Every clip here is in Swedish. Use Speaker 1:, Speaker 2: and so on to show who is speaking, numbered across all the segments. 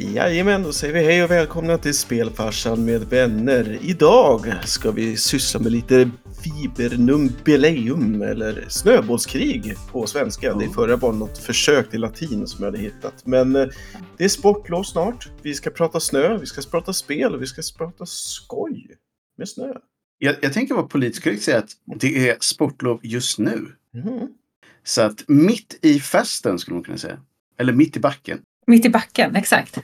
Speaker 1: Jajamän, då säger vi hej och välkomna till Spelfarsan med vänner. Idag ska vi syssla med lite Fibernumbeleum eller snöbollskrig på svenska. Det förra var något försök till latin som jag hade hittat. Men eh, det är sportlov snart. Vi ska prata snö, vi ska prata spel och vi ska prata skoj med snö.
Speaker 2: Jag, jag tänker vara politiskt korrekt säga att det är sportlov just nu.
Speaker 1: Mm.
Speaker 2: Så att mitt i festen skulle man kunna säga. Eller mitt i backen.
Speaker 3: Mitt i backen, exakt.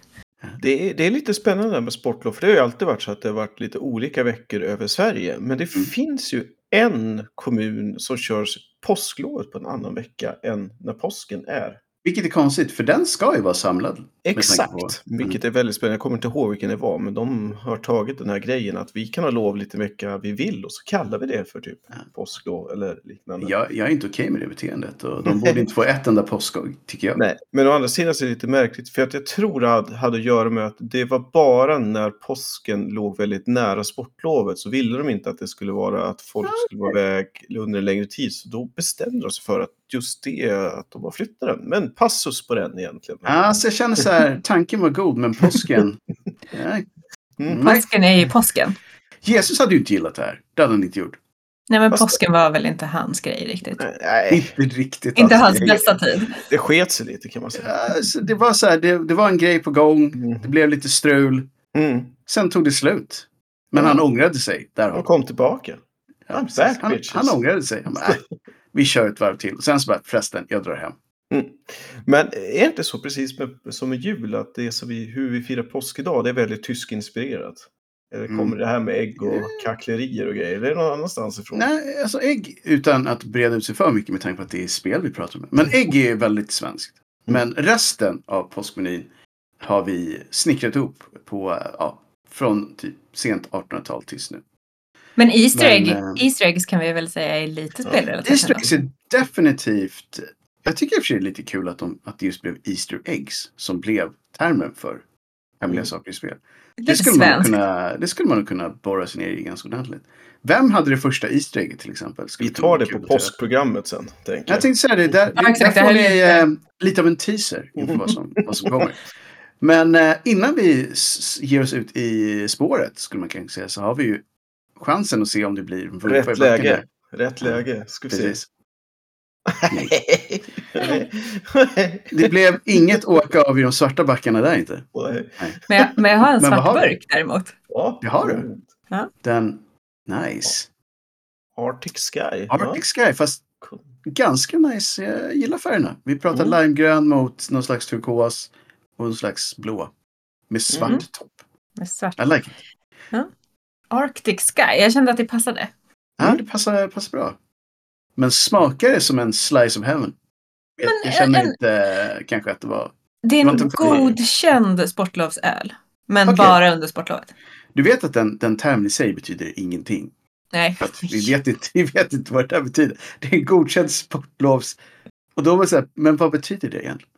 Speaker 1: Det är, det är lite spännande med sportlov, för det har ju alltid varit så att det har varit lite olika veckor över Sverige. Men det
Speaker 2: Mm.
Speaker 1: finns ju en kommun som kör påsklovet på en annan vecka än när påsken är.
Speaker 2: Vilket är konstigt, för den ska ju vara samlad.
Speaker 1: Exakt,
Speaker 2: på- Mm.
Speaker 1: vilket är väldigt spännande. Jag kommer inte ihåg vilken det var, men de har tagit den här grejen att vi kan ha lov lite vecka vi vill och så kallar vi det för typ
Speaker 2: Ja.
Speaker 1: påsklov eller liknande.
Speaker 2: Jag, jag är inte okej med det beteendet och de borde inte få ett enda påskdag, tycker jag.
Speaker 1: Nej, men å andra sidan så är det lite märkligt för att jag tror det hade- hade att göra med att det var bara när påsken låg väldigt nära sportlovet så ville de inte att det skulle vara att folk skulle vara iväg under en längre tid. Så då bestämde de sig för att just det, att de bara flyttade den. Men passus på den egentligen.
Speaker 2: Alltså, jag känner så här, tanken var god, men påsken...
Speaker 1: Mm.
Speaker 2: Nej.
Speaker 3: Påsken är ju påsken.
Speaker 2: Jesus hade ju inte gillat det här. Det hade han inte gjort.
Speaker 3: Nej, men
Speaker 1: Fast-
Speaker 3: påsken var väl inte hans grej riktigt.
Speaker 1: Nej,
Speaker 2: Inte riktigt.
Speaker 3: Inte
Speaker 2: alltså.
Speaker 3: hans
Speaker 2: Det-
Speaker 3: bästa tid.
Speaker 1: det sket sig lite kan man säga.
Speaker 2: Ja, så det var så här, det, det var en grej på gång.
Speaker 1: Mm.
Speaker 2: Det blev lite strul.
Speaker 1: Mm.
Speaker 2: Sen tog det slut. Men
Speaker 1: Mm.
Speaker 2: han ångrade sig. Där har
Speaker 1: De
Speaker 2: vi.
Speaker 1: kom tillbaka.
Speaker 2: Ja,
Speaker 1: back,
Speaker 2: han, han ångrade sig. Han bara, "Äh, vi kör ett varv till. Sen så bara, förresten, jag drar hem.
Speaker 1: Mm. Men är det inte så precis med, som med jul att det så vi, hur vi firar påsk idag, det är väldigt tyskinspirerat? Eller kommer
Speaker 2: Mm.
Speaker 1: det här med ägg och kacklerier och grejer? Eller är det någon annanstans ifrån?
Speaker 2: Nej, alltså ägg, utan att breda ut sig för mycket med tanke på att det är spel vi pratar om. Men ägg är väldigt svenskt.
Speaker 1: Mm.
Speaker 2: Men resten av påskmenyn har vi snickrat ihop på, ja, från typ sent 1800-tal tills nu.
Speaker 3: Men Easter,
Speaker 2: Men,
Speaker 3: egg,
Speaker 2: eh,
Speaker 3: Easter eggs kan vi väl säga är lite spelrelaterat.
Speaker 2: Easter eggs är definitivt... Jag tycker i och för sig det är lite kul att, de, att det just blev Easter eggs som blev termen för hemliga
Speaker 1: Mm.
Speaker 2: saker i spel. Det skulle, man kunna, det skulle man kunna borra sig ner i ganska ordentligt. Vem hade det första Easter egget till exempel? Skulle
Speaker 1: Vi tar det på påskprogrammet sen, tänker
Speaker 2: Jag
Speaker 1: jag.
Speaker 2: tänkte säga det, där,
Speaker 3: Ja,
Speaker 2: där
Speaker 3: exakt, det
Speaker 2: får ni eh, lite av en teaser inför vad som, vad som kommer. Men eh, innan vi ger oss ut i spåret, skulle man kanske säga, så har vi ju chansen att se om det blir en vurpa i
Speaker 1: Rätt läge. Rätt läge. Ska vi se.
Speaker 2: Precis.
Speaker 1: Nej.
Speaker 2: Det blev inget åka av i de svarta backarna där inte.
Speaker 1: Nej.
Speaker 3: Men jag, men jag har en svart
Speaker 2: har vi?
Speaker 3: burk däremot.
Speaker 1: Ja,
Speaker 2: Det har du.
Speaker 3: Ja.
Speaker 2: Den, nice.
Speaker 1: Arctic Sky.
Speaker 2: Arctic Sky, fast
Speaker 1: Cool.
Speaker 2: ganska nice. Jag gillar färgerna. Vi pratar
Speaker 1: Mm.
Speaker 2: limegrön mot någon slags turkos och någon slags blå. Med svart
Speaker 1: Mm.
Speaker 2: topp.
Speaker 3: Med svart.
Speaker 2: I like it.
Speaker 3: Arctic Sky. Jag kände att det passade.
Speaker 2: Ja, det passar, passar bra. Men smakar det som en slice of heaven? Jag,
Speaker 3: Men,
Speaker 2: jag känner
Speaker 3: en-
Speaker 2: inte kanske att det var...
Speaker 3: Det är
Speaker 2: Det
Speaker 3: en godkänd sportlovsöl. Men
Speaker 2: Okej.
Speaker 3: bara under sportlovet.
Speaker 2: Du vet att den, den termen i sig betyder ingenting.
Speaker 3: Nej.
Speaker 2: För att vi, vet inte, vi vet inte vad det här betyder. Det är en godkänd sportlovs... Och då var det så här, men vad betyder det egentligen?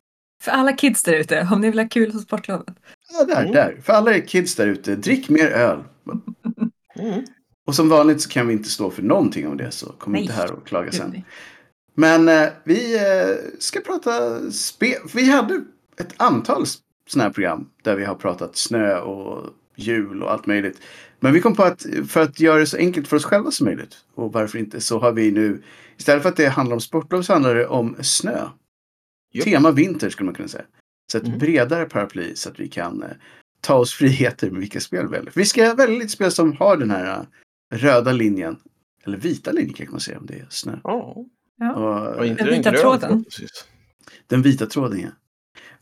Speaker 3: För alla kids där ute, om ni vill ha kul på sportlovet.
Speaker 2: Ja, där,
Speaker 1: Mm.
Speaker 2: där. För alla kids där ute, drick mer öl.
Speaker 1: Mm.
Speaker 2: Och som vanligt så kan vi inte stå för någonting om det, så kom
Speaker 3: Nej.
Speaker 2: inte här och klaga sen. Men eh, vi eh, ska prata spel. Vi hade ett antal sådana här program där vi har pratat snö och jul och allt möjligt. Men vi kom på att för att göra det så enkelt för oss själva som möjligt och varför inte så har vi nu istället för att det handlar om sportlov så handlar det om snö.
Speaker 1: Japp.
Speaker 2: Tema vinter skulle man kunna säga. Så ett
Speaker 1: Mm.
Speaker 2: bredare paraply så att vi kan eh, ta oss friheter med vilka spel vi väljer. Vi ska välja lite spel som har den här eh, röda linjen. Eller vita linjen kan man säga om det är snö.
Speaker 1: Ja,
Speaker 2: Och,
Speaker 1: och
Speaker 3: Den vita
Speaker 1: grön
Speaker 3: tråden.
Speaker 1: förhoppningsvis.
Speaker 2: den vita tråden, ja.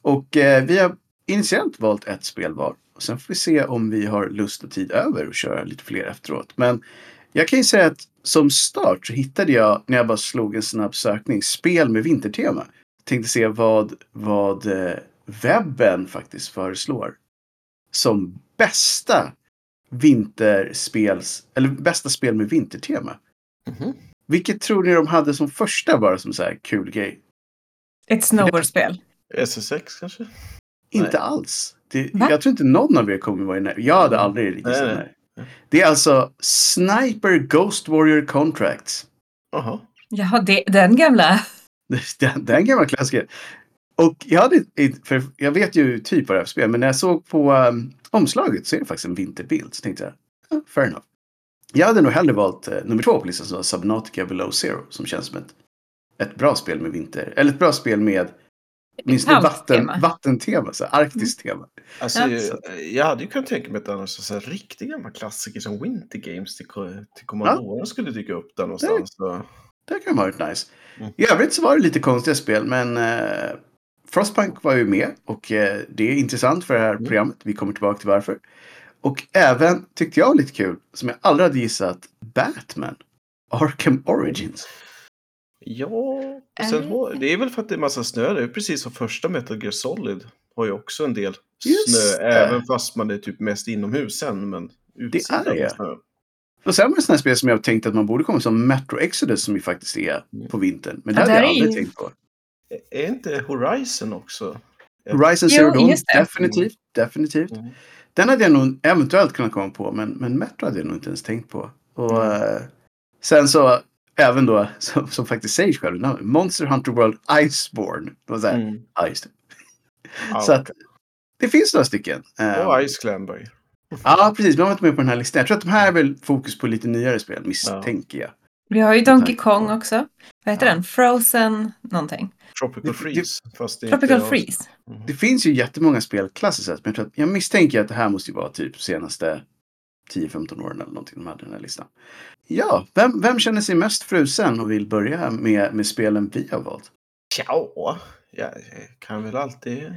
Speaker 2: Och eh, vi har initiellt valt ett spel var. Och sen får vi se om vi har lust och tid över att köra lite fler efteråt. Men jag kan ju säga att som start så hittade jag, när jag bara slog en snabb sökning, spel med vintertema. Tänkte se vad, vad eh, webben faktiskt föreslår. Som bästa vinterspels, eller bästa spel med vintertema.
Speaker 1: Mhm.
Speaker 2: Vilket tror ni de hade som första bara som så här kul grej?
Speaker 3: Ett snowboardspel.
Speaker 1: SSX kanske?
Speaker 2: Inte
Speaker 1: Nej.
Speaker 2: alls. Det, jag tror inte någon av er kommer vara i när. Jag hade aldrig riktigt
Speaker 1: Nej,
Speaker 2: sån
Speaker 1: nej.
Speaker 2: här. Det är alltså Sniper Ghost Warrior Contracts.
Speaker 1: Jaha.
Speaker 3: Jaha, det, den gamla.
Speaker 2: Den, den gamla klassiker. Och jag hade för jag vet ju typ vad det är för spel, men när jag såg på um, omslaget så är det faktiskt en vinterbild. Så tänkte jag, ah, fair enough. Jag hade nog hellre valt uh, nummer två på listan, som var Subnautica Below Zero, som känns som ett, ett bra spel med vinter, eller ett bra spel med
Speaker 3: Kallt
Speaker 2: vatten,
Speaker 3: tema.
Speaker 2: vattentema, så arktiskt tema.
Speaker 1: Alltså,
Speaker 3: Ja.
Speaker 1: jag, jag hade ju kunnat tänka mig att annars så här, riktiga gamla klassiker som Winter Games till, till Commodore skulle dyka upp där någonstans. Så.
Speaker 2: Det kan ha varit nice.
Speaker 1: Mm.
Speaker 2: I övrigt så var det lite konstiga spel, men eh, Frostpunk var ju med och eh, det är intressant för det här
Speaker 1: Mm.
Speaker 2: programmet. Vi kommer tillbaka till varför. Och även, tyckte jag lite kul, som jag aldrig hade gissat, Batman. Arkham Origins.
Speaker 1: Ja, och sen, har- det är väl för att det är massa snö. Det är precis som första Metal Gear Solid. Har ju också en del
Speaker 2: Just
Speaker 1: snö,
Speaker 2: det.
Speaker 1: även fast man är typ mest inomhus sen. Men utsidan
Speaker 2: är det.
Speaker 1: snö.
Speaker 2: Och sen var det sådana spel som jag tänkte att man borde komma som Metro Exodus som ju faktiskt är
Speaker 1: Mm.
Speaker 2: på vintern. Men det
Speaker 3: Ja,
Speaker 2: hade jag
Speaker 3: där är
Speaker 2: aldrig
Speaker 3: ju-
Speaker 2: tänkt på.
Speaker 1: Är inte Horizon också?
Speaker 2: Horizon
Speaker 3: Jo,
Speaker 2: Zero Dawn, definitivt. definitivt.
Speaker 1: Mm.
Speaker 2: Den hade jag nog eventuellt kunnat komma på, men, men Metro hade jag nog inte ens tänkt på. Och
Speaker 1: Mm.
Speaker 2: eh, sen så, även då, som, som faktiskt säger själv, Monster Hunter World Iceborne. Det var så här,
Speaker 1: Mm.
Speaker 2: ja, just det.
Speaker 1: Ja,
Speaker 2: Så att det finns några stycken. Eh,
Speaker 1: Och Ice Climber.
Speaker 2: ja, precis. Men jag var inte med på den här listan. Jag tror att de här är väl fokus på lite nyare spel, misstänker jag.
Speaker 3: Vi har ju Donkey. Kong också. Vad heter
Speaker 2: Ja.
Speaker 3: den? Frozen någonting.
Speaker 1: Tropical
Speaker 2: Det-
Speaker 1: Freeze. Fast det
Speaker 3: Tropical
Speaker 1: inte
Speaker 3: Freeze.
Speaker 1: Mm.
Speaker 2: Det finns ju jättemånga spel klassiskt sett, men jag, tror att, jag misstänker att det här måste ju vara typ senaste 10-15 åren eller någonting de hade den här listan. Ja, vem, vem känner sig mest frusen och vill börja med, med spelen vi har valt?
Speaker 1: Ja, jag kan väl alltid...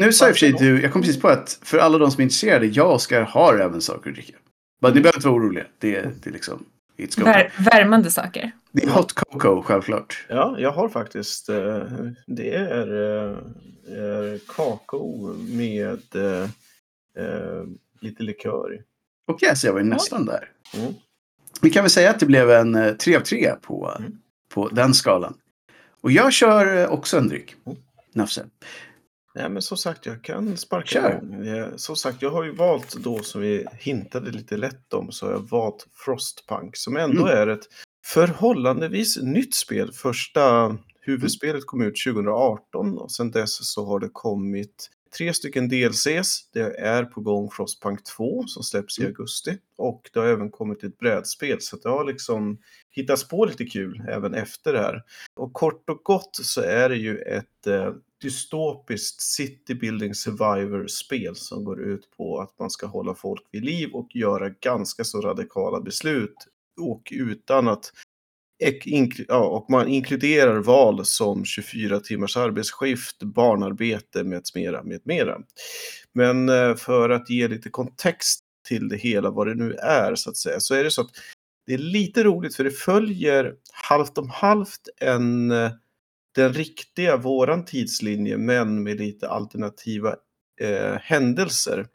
Speaker 2: Nu sa och för sig du, jag kom precis på att för alla de som är intresserade, jag och Oskar har även saker att dricka. Men ni behöver inte vara oroliga. Det, är- det är liksom, it's
Speaker 3: Vär, värmande saker.
Speaker 2: Det är hot cocoa, självklart.
Speaker 1: Ja, jag har faktiskt... eh, Det är, eh, är kakao med eh, lite likör i.
Speaker 2: Okej, så jag var ju nästan där.
Speaker 1: Mm.
Speaker 2: Vi kan väl säga att det blev en eh, 3 av 3 på,
Speaker 1: Mm.
Speaker 2: på den skalan. Och jag kör också en dryck.
Speaker 1: Mm.
Speaker 2: Nafse.
Speaker 1: Nej, men som sagt, jag kan sparka
Speaker 2: Kör.
Speaker 1: igång. Som sagt, jag har ju valt då, som vi hintade lite lätt om, så har jag valt Frostpunk, som ändå
Speaker 2: Mm.
Speaker 1: är ett förhållandevis nytt spel. Första huvudspelet kom ut 2018 och sedan dess så har det kommit tre stycken DLCs. Det är på gång Frostpunk 2 som släpps i
Speaker 2: Mm.
Speaker 1: augusti och det har även kommit ett brädspel så det har liksom hittats på lite kul även efter det här. Och kort och gott så är det ju ett eh, dystopiskt city building survivor-spel som går ut på att man ska hålla folk vid liv och göra ganska så radikala beslut och utan att ja, och man inkluderar val som 24 timmars arbetsskift, barnarbete med mera, med mera. Men eh, för att ge lite kontext till det hela, vad det nu är så att säga, så är det så att det är lite roligt för det följer halvt om halvt en, eh, den riktiga, våran tidslinje, men med lite alternativa eh, händelser.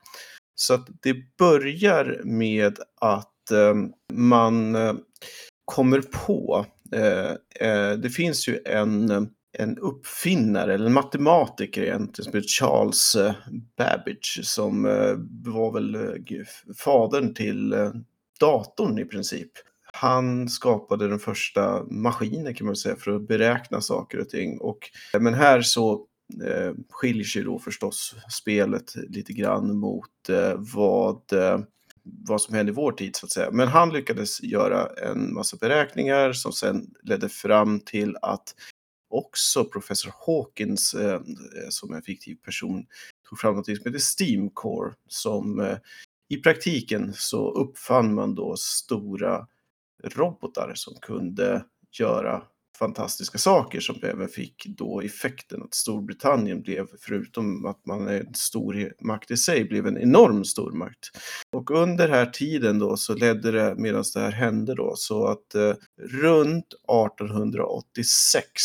Speaker 1: Så att det börjar med att eh, man eh, kommer på, eh, eh, det finns ju en, en uppfinnare, eller en matematiker egentligen, som heter Charles eh, Babbage, som eh, var väl eh, fadern till eh, datorn i princip. Han skapade den första maskinen kan man säga för att beräkna saker och ting. Och, eh, men här så eh, skiljer sig då förstås spelet lite grann mot eh, vad, eh, vad som hände i vår tid så att säga. Men han lyckades göra en massa beräkningar som sen ledde fram till att också professor Hawkins eh, eh som en fiktiv person tog fram något som heter Steam Core som eh, i praktiken så uppfann man då stora robotar som kunde göra fantastiska saker som även fick då effekten att Storbritannien blev, förutom att man är en stor makt i sig, blev en enorm stormakt. Och under den här tiden då så ledde det, medan det här hände då, så att eh, runt 1886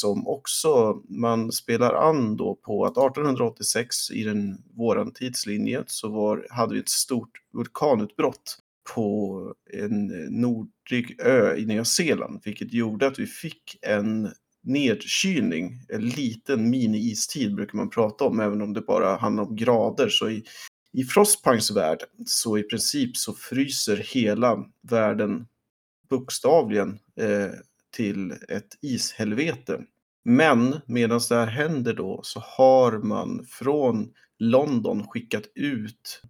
Speaker 1: som också man spelar an då på att 1886 i den våran tidslinje så var, hade vi ett stort vulkanutbrott på en nordlig ö i Nya Zeeland, vilket gjorde att vi fick en nedkylning, en liten mini-istid brukar man prata om, även om det bara handlar om grader. Så i, i Frostpunks värld så i princip så fryser hela världen bokstavligen eh, till ett ishelvete. Men medan det här händer då så har man från London skickat ut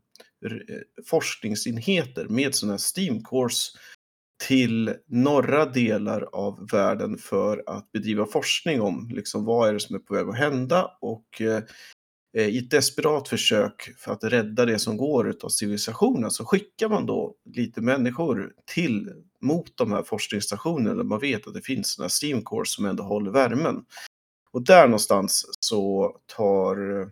Speaker 1: Eh, forskningsenheter med sådana här Steam Cores till norra delar av världen för att bedriva forskning om liksom, vad är det som är på väg att hända och eh, eh i ett desperat försök för att rädda det som går av civilisationen så skickar man då lite människor till mot de här forskningsstationerna där man vet att det finns sådana här steam cores som ändå håller värmen. Och där någonstans så tar eh,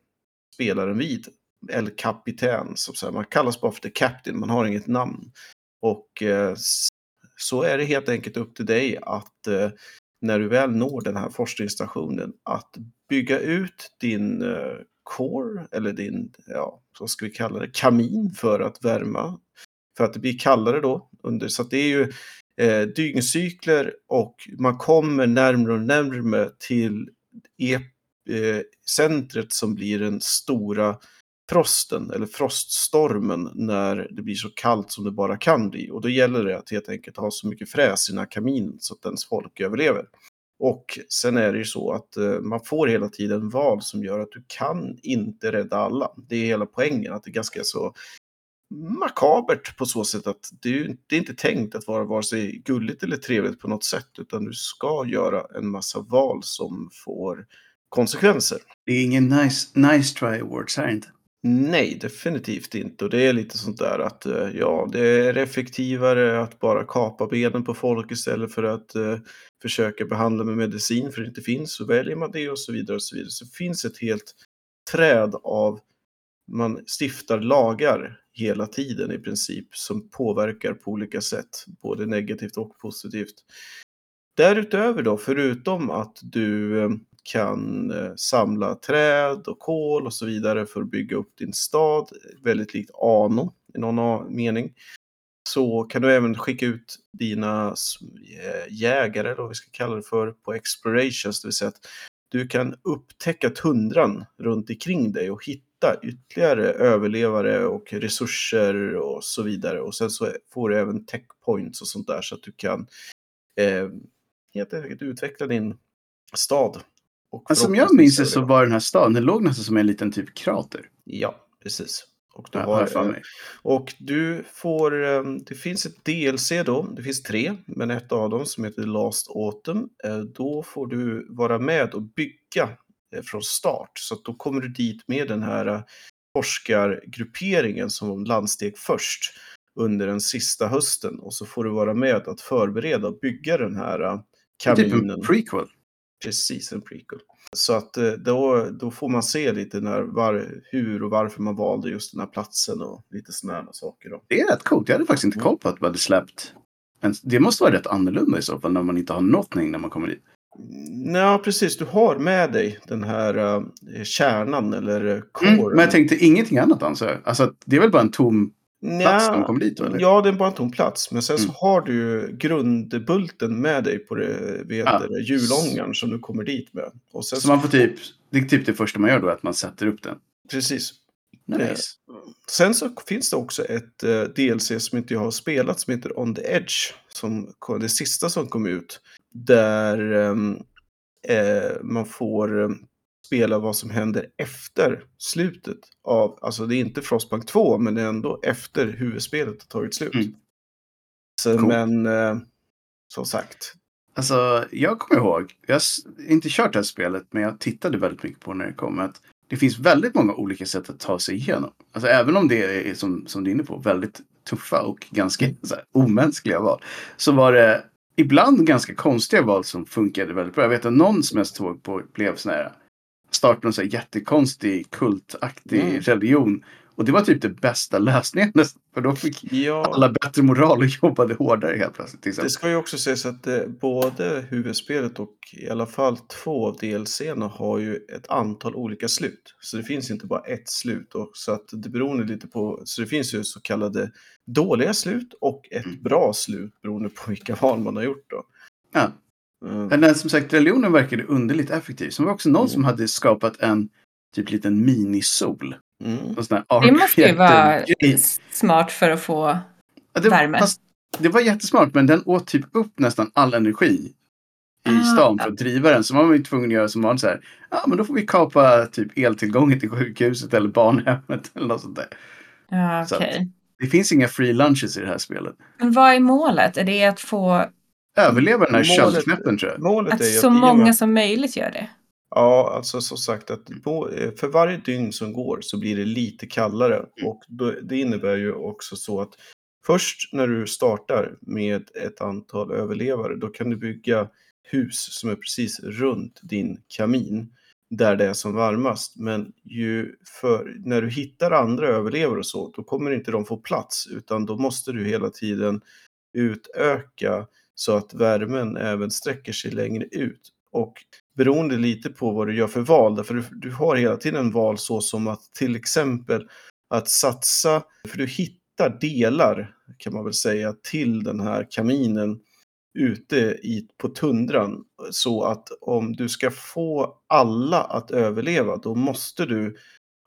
Speaker 1: spelaren vid, eller kapten, som säger. man kallas bara för the captain, man har inget namn. Och eh, så är det helt enkelt upp till dig att eh, när du väl når den här forskningsstationen att bygga ut din eh, core eller din, ja, vad ska vi kalla det, kamin för att värma. För att det blir kallare då. Under, så att det är ju eh, dygncykler och man kommer närmre och närmre till e, eh, centret som blir den stora frosten eller froststormen när det blir så kallt som det bara kan bli. Och då gäller det att helt enkelt ha så mycket fräs i den här kaminen så att ens folk överlever. Och sen är det ju så att eh, man får hela tiden val som gör att du kan inte rädda alla. Det är hela poängen, att det är ganska så makabert på så sätt att det är, det är inte tänkt att vara vare sig gulligt eller trevligt på något sätt, utan du ska göra en massa val som får konsekvenser.
Speaker 2: Det är ingen nice, nice try awards här inte.
Speaker 1: Nej, definitivt inte. Och det är lite sånt där att eh, ja, det är effektivare att bara kapa benen på folk istället för att eh, försöka behandla med medicin för det inte finns. Så väljer man det och så vidare och så vidare. Så finns ett helt träd av man stiftar lagar hela tiden i princip som påverkar på olika sätt, både negativt och positivt. Därutöver då, förutom att du eh, kan eh, samla träd och kol och så vidare för att bygga upp din stad, väldigt likt Ano i någon mening. Så kan du även skicka ut dina eh, jägare, eller vad vi ska kalla det för, på explorations, det vill säga att du kan upptäcka tundran runt omkring dig och hitta ytterligare överlevare och resurser och så vidare. Och sen så får du även tech points och sånt där så att du kan eh, helt enkelt utveckla din stad
Speaker 2: och som jag minns det så var den här staden, den låg nästan som en liten typ krater.
Speaker 1: Ja, precis. Och, du, har, ja, och du får, ehm, det finns ett DLC då, det finns tre, men ett av dem som heter Last Autumn, eh, då får du vara med och bygga eh, från start. Så då kommer du dit med den här eh, forskargrupperingen som landsteg först under den sista hösten och så får du vara med att förbereda och bygga den här kaminen. Typ en
Speaker 2: prequel.
Speaker 1: Precis, en prequel. Så att eh, då, då får man se lite när, var, hur och varför man valde just den här platsen och lite sådana saker. Då.
Speaker 2: Det är rätt coolt. Jag hade faktiskt inte mm. koll på att man hade släppt. Men det måste vara rätt annorlunda i så fall när man inte har någonting när man kommer dit.
Speaker 1: Ja, precis. Du har med dig den här uh, kärnan eller kåren. Mm,
Speaker 2: men jag tänkte ingenting annat anser jag. Alltså, det är väl bara en tom plats när de kommer dit? Eller?
Speaker 1: Ja, det är bara en tom plats. Men sen mm. så har du grundbulten med dig på det, vet ja. det, julångaren som du kommer dit med.
Speaker 2: Och sen så, så man får typ, det är typ det första man gör då, att man sätter upp den?
Speaker 1: Precis. Nice. Eh, sen så finns det också ett eh, DLC som inte jag har spelat som heter On the Edge. Som det sista som kom ut. Där um, eh, man får um, spela vad som händer efter slutet av, alltså det är inte Frostpunk 2, men det är ändå efter huvudspelet har tagit slut. Mm. Så, cool. Men eh, som sagt.
Speaker 2: Alltså, jag kommer ihåg, jag har inte kört det här spelet, men jag tittade väldigt mycket på när det kom, att det finns väldigt många olika sätt att ta sig igenom. Alltså även om det är, som, som du är inne på, väldigt tuffa och ganska mm. här, omänskliga val. Så var det ibland ganska konstiga val som funkade väldigt bra. Jag vet att någon som jag tåg på blev sån här starta någon så här jättekonstig kultaktig mm. religion. Och det var typ det bästa lösningen. För då fick ja. alla bättre moral och jobbade hårdare helt plötsligt.
Speaker 1: Det ska ju också sägas att eh, både huvudspelet och i alla fall två av DLCerna har ju ett antal olika slut. Så det finns inte bara ett slut. Och, så att det beror lite på, så det finns ju så kallade dåliga slut och ett mm. bra slut beroende på vilka val man har gjort. Då.
Speaker 2: Ja. Mm. Men den, som sagt, religionen verkade underligt effektiv. Så var också någon mm. som hade skapat en typ liten minisol.
Speaker 3: Mm. Det måste ju vara smart för att få
Speaker 2: ja, det,
Speaker 3: värme.
Speaker 2: Fast, det var jättesmart, men den åt typ upp nästan all energi
Speaker 3: Ah,
Speaker 2: stan för att driva den. Så var man ju tvungen att göra som vanligt så här. Ja, men då får vi kapa typ eltillgången till sjukhuset eller barnhemmet eller något sånt där.
Speaker 3: Ja,
Speaker 2: Så att-
Speaker 3: okej.
Speaker 2: Det finns inga free lunches i det här spelet.
Speaker 3: Men vad är målet? Är det att få
Speaker 2: Överleva den här köldknäppen tror jag.
Speaker 1: Målet
Speaker 3: att så
Speaker 1: att och med
Speaker 3: många
Speaker 1: att-
Speaker 3: som möjligt gör det?
Speaker 1: Ja, alltså som sagt att på, eh, för varje dygn som går så blir det lite kallare och då, det innebär ju också så att först när du startar med ett antal överlevare då kan du bygga hus som är precis runt din kamin där det är som varmast. Men ju för, när du hittar andra överlevare och så, då kommer inte de få plats utan då måste du hela tiden utöka så att värmen även sträcker sig längre ut. Och beroende lite på vad du gör för val, därför du, du har hela tiden val så som att till exempel att satsa, för du hittar delar kan man väl säga till den här kaminen ute i, på tundran så att om du ska få alla att överleva då måste du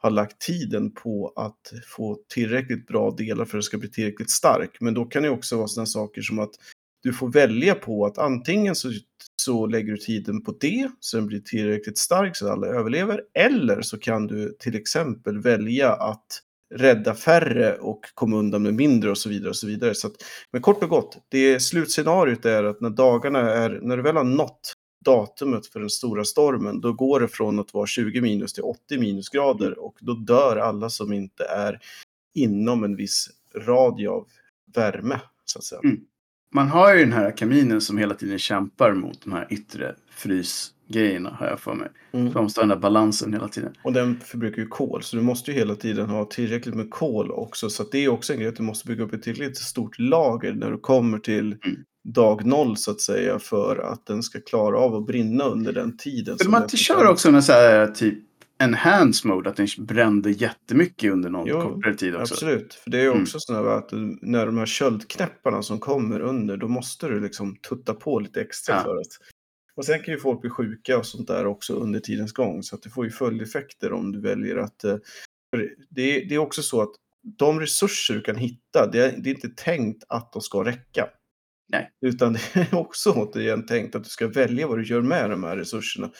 Speaker 1: ha lagt tiden på att få tillräckligt bra delar för att det ska bli tillräckligt stark. Men då kan det också vara sådana saker som att du får välja på att antingen så, så lägger du tiden på det så den blir tillräckligt stark så att alla överlever. Eller så kan du till exempel välja att rädda färre och komma undan med mindre och så vidare. och så vidare. Så att, men kort och gott, det slutscenariot är att när dagarna är, när du väl har nått datumet för den stora stormen, då går det från att vara 20 minus till 80 minusgrader och då dör alla som inte är inom en viss radie av värme, så att säga.
Speaker 2: Mm. Man har ju den här kaminen som hela tiden kämpar mot de här yttre frysgrejerna har jag för mig.
Speaker 1: Mm.
Speaker 2: Måste ha den där balansen hela tiden.
Speaker 1: Och den förbrukar ju kol, så du måste ju hela tiden ha tillräckligt med kol också. Så det är också en grej att du måste bygga upp ett tillräckligt stort lager när du kommer till
Speaker 2: Mm.
Speaker 1: dag noll så att säga för att den ska klara av att brinna under den tiden. Som
Speaker 2: man inte kör också en så här typ enhance mode, att den brände jättemycket under någon
Speaker 1: Jo,
Speaker 2: kortare tid också.
Speaker 1: Absolut, för det är
Speaker 2: Mm.
Speaker 1: också sådär att du, när de här köldknäpparna som kommer under, då måste du liksom tutta på lite extra
Speaker 2: Ja.
Speaker 1: för att... Och sen kan ju folk bli sjuka och sånt där också under tidens gång, så att det får ju följdeffekter om du väljer att... eh, Det, det är också så att de resurser du kan hitta, det är, det är inte tänkt att de ska räcka.
Speaker 2: Nej.
Speaker 1: Utan det är också återigen tänkt att du ska välja vad du gör med de här resurserna.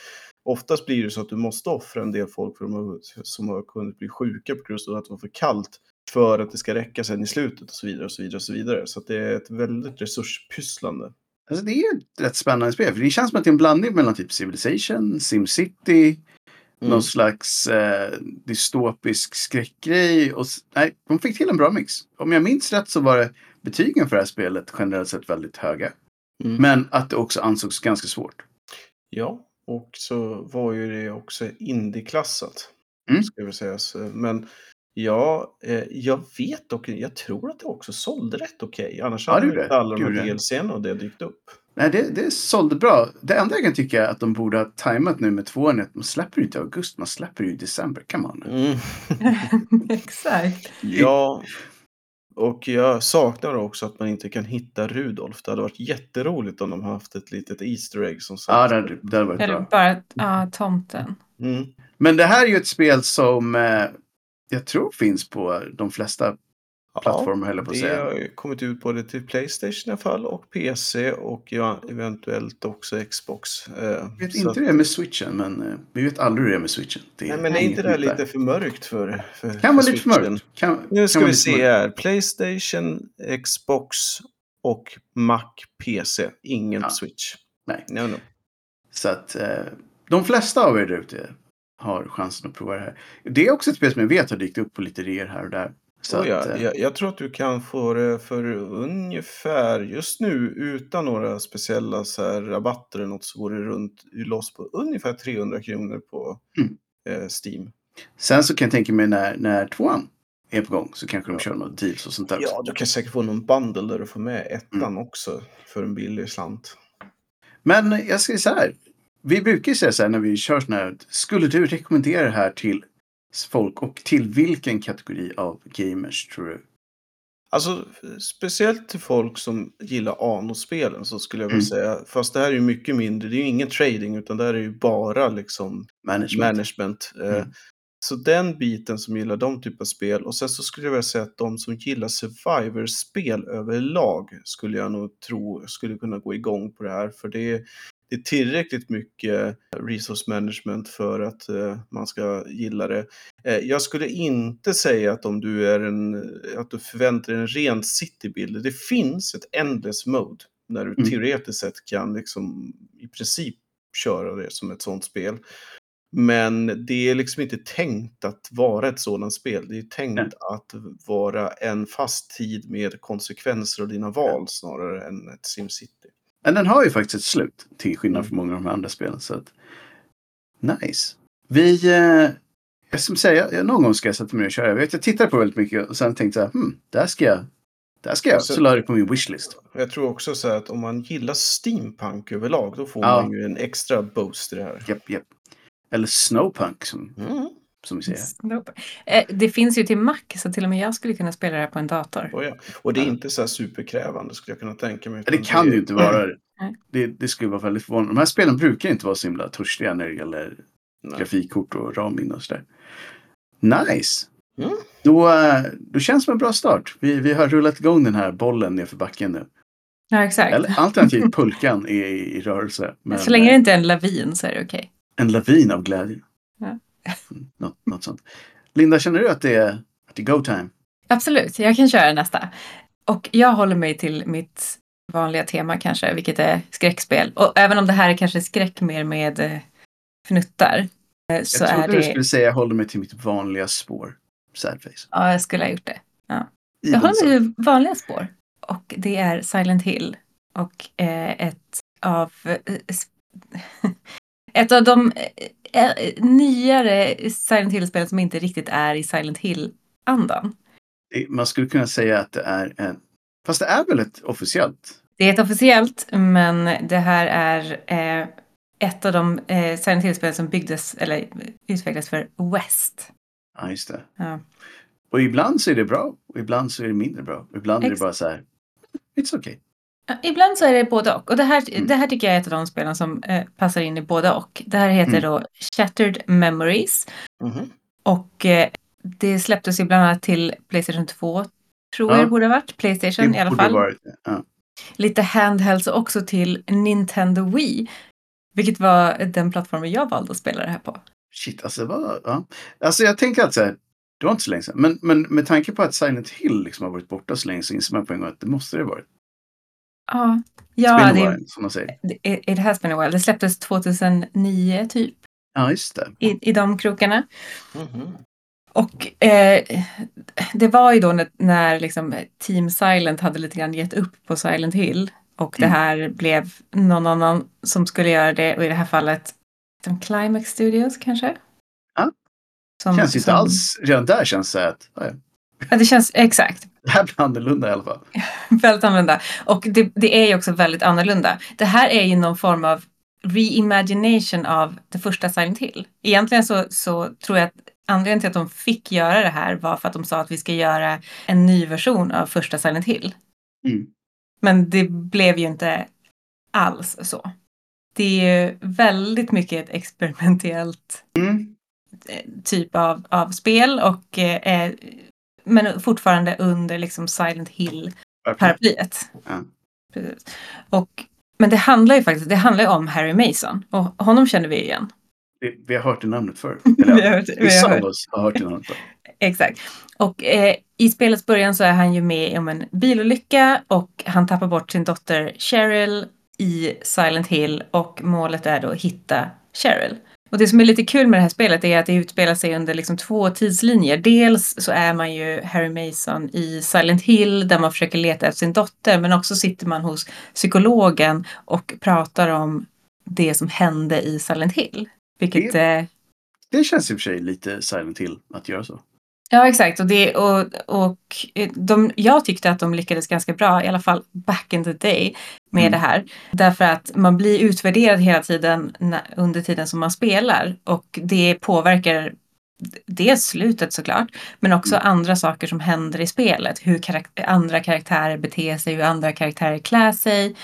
Speaker 1: Oftast blir det så att du måste offra en del folk för de som har kunnat bli sjuka på grund av att det var för kallt för att det ska räcka sen i slutet och så vidare och så vidare och så vidare. Så det är ett väldigt resurspysslande.
Speaker 2: Alltså det är ett rätt spännande spel. För det känns som att det är en blandning mellan typ Civilization, SimCity,
Speaker 1: Mm.
Speaker 2: någon slags eh, dystopisk skräckgrej. Och, nej, de fick till en bra mix. Om jag minns rätt så var det betygen för det här spelet generellt sett väldigt höga.
Speaker 1: Mm.
Speaker 2: Men att det också ansågs ganska svårt.
Speaker 1: Ja, och så var ju det också indie-klassat.
Speaker 2: Mm.
Speaker 1: Ska vi säga. Så, Men ja, eh, jag vet dock, jag tror att det också sålde rätt okej. Annars
Speaker 2: Ja, det
Speaker 1: hade inte alla de här
Speaker 2: det.
Speaker 1: DLCn och det dykt upp.
Speaker 2: Nej, det, det sålde bra. Det enda jag kan tycka är att de borde ha tajmat nu med tvåan är att man släpper ju inte i augusti, man släpper ju i december. Come on.
Speaker 1: Mm.
Speaker 3: Exakt.
Speaker 1: Ja, och jag saknar också att man inte kan hitta Rudolf. Det hade varit jätteroligt om de haft ett litet Easter egg som sagt.
Speaker 2: Ja, det hade, det hade varit
Speaker 3: Eller
Speaker 2: bra.
Speaker 3: bara ja, tomten.
Speaker 1: Mm.
Speaker 2: Men det här är ju ett spel som eh, jag tror finns på de flesta plattformar, höll jag på att
Speaker 1: Det
Speaker 2: säga.
Speaker 1: har ju kommit ut både till Playstation i alla fall och PC och ja, eventuellt också Xbox. Eh,
Speaker 2: Jag vet
Speaker 1: så
Speaker 2: inte
Speaker 1: att-
Speaker 2: det med switchen, men eh, vi vet aldrig hur det är med switchen. Det
Speaker 1: Nej, men är inte det här lite för mörkt för, för
Speaker 2: Kan vara lite för mörkt. Kan,
Speaker 1: Nu ska vi se här. Playstation, Xbox och Mac, PC. Ingen
Speaker 2: Ja.
Speaker 1: Switch.
Speaker 2: Nej.
Speaker 1: No, no.
Speaker 2: Så att eh, de flesta av er där ute har chansen att prova det här. Det är också ett spel som jag vet har dykt upp på lite reor här och där. Så
Speaker 1: Oh, ja,
Speaker 2: eh,
Speaker 1: jag, jag tror att du kan få det för ungefär, just nu utan några speciella så här rabatter eller något så går det runt loss på ungefär 300 kronor på
Speaker 2: Mm.
Speaker 1: eh, Steam.
Speaker 2: Sen så kan jag tänka mig när, när tvåan är på gång så kanske de kör några deals och sånt där. också.
Speaker 1: Ja, du kan säkert få någon bundle där du får med ettan
Speaker 2: Mm.
Speaker 1: också för en billig slant.
Speaker 2: Men jag ska säga så här. Vi brukar ju säga så här när vi kör sådana här. Skulle du rekommendera det här till folk och till vilken kategori av gamers tror du?
Speaker 1: Alltså, speciellt till folk som gillar Ano-spelen så skulle jag vilja
Speaker 2: Mm.
Speaker 1: säga, fast det här är ju mycket mindre, det är ju ingen trading utan det här är ju bara liksom
Speaker 2: Management.
Speaker 1: management. Eh,
Speaker 2: Mm.
Speaker 1: Så den biten som gillar de typer av spel och sen så skulle jag vilja säga att de som gillar Survivor-spel överlag skulle jag nog tro skulle kunna gå igång på det här för det är, det är tillräckligt mycket resource management för att eh, man ska gilla det. Eh, jag skulle inte säga att om du är en, att du förväntar dig en ren citybild. Det finns ett endless mode när du
Speaker 2: Mm.
Speaker 1: teoretiskt sett kan liksom i princip köra det som ett sånt spel. Men det är liksom inte tänkt att vara ett sådant spel. Det är tänkt
Speaker 2: Nej.
Speaker 1: att vara en fast tid med konsekvenser av dina val snarare än ett SimCity.
Speaker 2: Men den har ju faktiskt ett slut. Till skillnad
Speaker 1: Mm.
Speaker 2: från många av de andra spelen. Så att, nice. Vi... Eh, jag ska säga, jag, någon gång ska jag sätta mig och köra. Jag, vet, jag tittade på väldigt mycket och sen tänkte jag, hmm, där ska jag. Där ska jag.
Speaker 1: Så-
Speaker 2: Så la det på min wishlist.
Speaker 1: Jag tror också så att om man gillar steampunk överlag då får
Speaker 2: Ja.
Speaker 1: man ju en extra boost i det här.
Speaker 2: Japp, japp. Eller snowpunk som,
Speaker 1: Mm.
Speaker 2: Som vi säger.
Speaker 3: Nope. Eh, det finns ju till Mac, så till och med jag skulle kunna spela det här på en dator.
Speaker 1: Och, ja. och det är inte så här superkrävande skulle jag kunna tänka mig.
Speaker 2: Det kan
Speaker 1: är-
Speaker 2: ju inte vara det.
Speaker 3: Nej.
Speaker 2: Det, det skulle vara väldigt förvånande. De här spelen brukar inte vara så himla törstiga när det gäller
Speaker 1: Nej.
Speaker 2: grafikkort och ramminne och sådär. Nice!
Speaker 1: Mm.
Speaker 2: Då, eh, då känns det som en bra start. Vi, vi har rullat igång den här bollen nerför backen nu.
Speaker 3: Ja, exakt.
Speaker 2: Eller alternativt pulkan är i, i rörelse. Men,
Speaker 3: så länge det
Speaker 2: eh,
Speaker 3: inte är en lavin så är det okej.
Speaker 2: En lavin av glädje.
Speaker 3: Ja.
Speaker 2: Mm, Något, sånt. Linda, känner du att det är, att det är go time?
Speaker 3: Absolut, jag kan köra nästa. Och jag håller mig till mitt vanliga tema kanske, vilket är skräckspel. Och även om det här är kanske skräck mer med eh, fnuttar. eh, Så
Speaker 2: jag
Speaker 3: är
Speaker 2: trodde du
Speaker 3: det...
Speaker 2: skulle säga jag håller mig till mitt vanliga spår. Sad face.
Speaker 3: Ja, jag skulle ha gjort det. Jag
Speaker 2: Even
Speaker 3: håller mig till vanliga spår. Och det är Silent Hill. Och eh, ett av... ett av de eh, eh, nyare Silent Hill-spelen som inte riktigt är i Silent Hill-andan.
Speaker 2: Man skulle kunna säga att det är en... Fast det är väl ett officiellt?
Speaker 3: Det är ett officiellt, men det här är eh, ett av de eh, Silent Hill-spel som byggdes, eller utvecklades för West.
Speaker 2: Ja, just det.
Speaker 3: Ja.
Speaker 2: Och ibland så är det bra och ibland så är det mindre bra. Ibland är det
Speaker 3: Ex-
Speaker 2: bara så här. It's okay.
Speaker 3: Ibland så är det både och. Och det här,
Speaker 2: Mm.
Speaker 3: det här tycker jag är ett av de spelen som eh, passar in i både och. Det här heter
Speaker 2: Mm.
Speaker 3: då Shattered Memories.
Speaker 1: Mhm.
Speaker 3: Och eh, det släpptes ju bland annat till Playstation 2, tror
Speaker 2: Ja.
Speaker 3: jag det borde ha varit. Playstation i alla fall.
Speaker 2: varit det. Ja.
Speaker 3: Lite handhelds också till Nintendo Wii. Vilket var den plattformen jag valde att spela det här på.
Speaker 2: Shit, alltså vad... Ja. Alltså jag tänker att så här. Det var inte så länge sedan. Men, men med tanke på att Silent Hill liksom har varit borta så länge så inser man på en gång att det måste det varit.
Speaker 3: Ja, ja det,
Speaker 2: while, som man säger.
Speaker 3: it, it has been a while. Det släpptes 2009 typ.
Speaker 2: Ja, just det.
Speaker 3: I, i de krokarna.
Speaker 1: Mhm.
Speaker 3: Och eh, det var ju då när, när liksom Team Silent hade lite grann gett upp på Silent Hill. Och det
Speaker 2: Mm.
Speaker 3: här blev någon annan som skulle göra det. Och i det här fallet de Climax Studios kanske?
Speaker 2: Ja.
Speaker 3: Som,
Speaker 2: Känns inte
Speaker 3: som-
Speaker 2: alls... Redan där känns det att ja, ja,
Speaker 3: det känns exakt.
Speaker 2: det här blir annorlunda i alla fall.
Speaker 3: Väldigt annorlunda. Och det, det är ju också väldigt annorlunda. Det här är ju någon form av reimagination av det första Silent Hill. Egentligen så, så tror jag att anledningen till att de fick göra det här var för att de sa att vi ska göra en ny version av första Silent Hill.
Speaker 2: Mm.
Speaker 3: Men det blev ju inte alls så. Det är ju väldigt mycket ett experimentellt
Speaker 2: Mm.
Speaker 3: eh, typ av, av spel och eh, men fortfarande under liksom Silent Hill
Speaker 2: Verkligen.
Speaker 3: paraplyet.
Speaker 2: Ja.
Speaker 3: Och, men det handlar ju faktiskt det handlar ju om Harry Mason och honom känner vi igen.
Speaker 2: Vi, vi har hört det namnet förr.
Speaker 3: Vi har
Speaker 2: Eller,
Speaker 3: hört- vi har
Speaker 2: av oss har hört det namnet förr.
Speaker 3: Exakt. Och eh, i spelets början så är han ju med om en bilolycka och han tappar bort sin dotter Cheryl i Silent Hill och målet är då att hitta Cheryl. Och det som är lite kul med det här spelet är att det utspelar sig under liksom två tidslinjer. Dels så är man ju Harry Mason i Silent Hill där man försöker leta efter sin dotter men också sitter man hos psykologen och pratar om det som hände i Silent Hill. Vilket eh,
Speaker 2: Det känns i och för sig lite Silent Hill att göra så.
Speaker 3: Ja, exakt. Och, det, och, och de, jag tyckte att de lyckades ganska bra, i alla fall back in the day, med
Speaker 2: Mm.
Speaker 3: det här. Därför att man blir utvärderad hela tiden under tiden som man spelar. Och det påverkar dels slutet såklart, men också
Speaker 2: Mm.
Speaker 3: andra saker som händer i spelet. Hur karak- andra karaktärer beter sig, hur andra karaktärer klär sig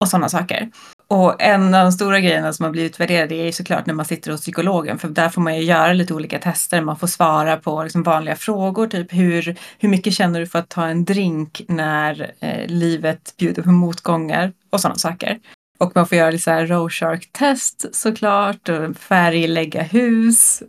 Speaker 3: och sådana saker. Och en av de stora grejerna som har blivit utvärderade är ju såklart när man sitter hos psykologen. För där får man ju göra lite olika tester. Man får svara på liksom vanliga frågor. Typ hur, hur mycket känner du för att ta en drink när eh, livet bjuder på motgångar? Och sådana saker. Och man får göra lite så här Rorschach-test såklart och färglägga hus.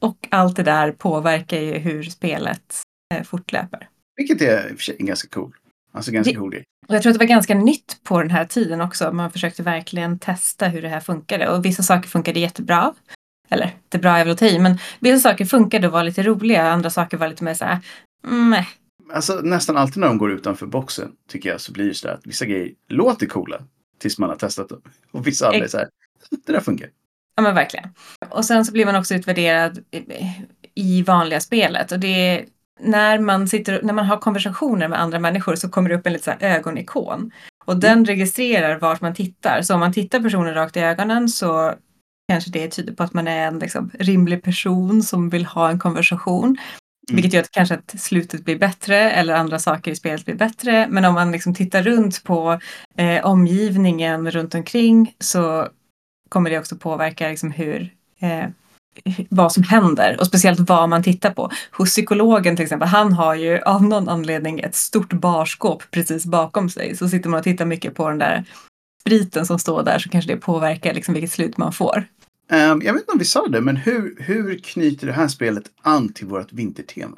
Speaker 3: Och allt det där påverkar ju hur spelet eh, fortlöper.
Speaker 2: Vilket är i och för sig ganska cool. Alltså ganska cool grej.
Speaker 3: Och jag tror att det var ganska nytt på den här tiden också. Man försökte verkligen testa hur det här funkade. Och vissa saker funkade jättebra. Eller, det bra är väl att ta i, men vissa saker funkade och var lite roliga. Andra saker var lite mer så här, meh.
Speaker 2: Alltså nästan alltid när de går utanför boxen tycker jag så blir det så att vissa grejer låter coola tills man har testat dem. Och vissa andra är så här, det där funkar.
Speaker 3: Ja men verkligen. Och sen så blir man också utvärderad i vanliga spelet. Och det när man, sitter, när man har konversationer med andra människor så kommer det upp en liten ögonikon. Och den registrerar vart man tittar. Så om man tittar personen rakt i ögonen så kanske det tyder på att man är en liksom, rimlig person som vill ha en konversation. Vilket gör att kanske att slutet blir bättre eller andra saker i spelet blir bättre. Men om man liksom tittar runt på eh, omgivningen runt omkring så kommer det också påverka liksom hur, eh, vad som händer och speciellt vad man tittar på. Hos psykologen till exempel, han har ju av någon anledning ett stort barskåp precis bakom sig. Så sitter man och tittar mycket på den där spriten som står där så kanske det påverkar liksom vilket slut man får.
Speaker 2: Ehm, jag vet inte om vi sa det, men hur, hur knyter det här spelet an till vårt vintertema?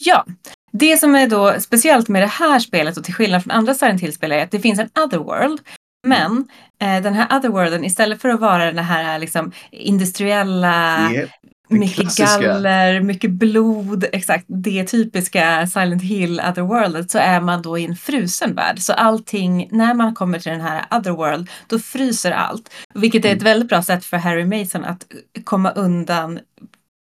Speaker 3: Ja, det som är då speciellt med det här spelet och till skillnad från andra Silent Hill-spel är att det finns en otherworld. Men eh, den här otherworlden istället för att vara den här liksom industriella
Speaker 2: den
Speaker 3: mycket
Speaker 2: klassiska.
Speaker 3: galler, mycket blod, exakt det typiska Silent Hill Otherworldet så är man då i en frusen värld. Så allting, när man kommer till den här Otherworld, då fryser allt. Vilket är ett väldigt bra sätt för Harry Mason att komma undan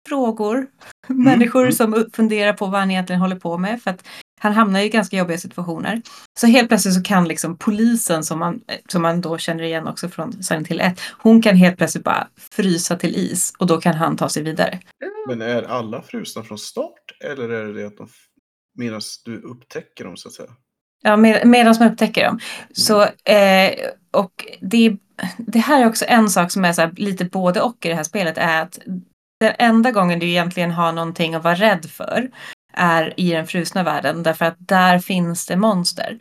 Speaker 3: frågor, människor
Speaker 2: mm.
Speaker 3: som funderar på vad han egentligen håller på med. För att han hamnar i ganska jobbiga situationer. Så helt plötsligt så kan liksom polisen som man, som man då känner igen också från Silent Hill 1, hon kan helt plötsligt bara frysa till is och då kan han ta sig vidare.
Speaker 1: Men är alla frusna från start eller är det det att de medan du upptäcker dem så att säga?
Speaker 3: Ja, med, medan man upptäcker dem. Så, eh, och det, det här är också en sak som är så här, lite både och i det här spelet är att den enda gången du egentligen har någonting att vara rädd för är i den frusna världen därför att där finns det monster.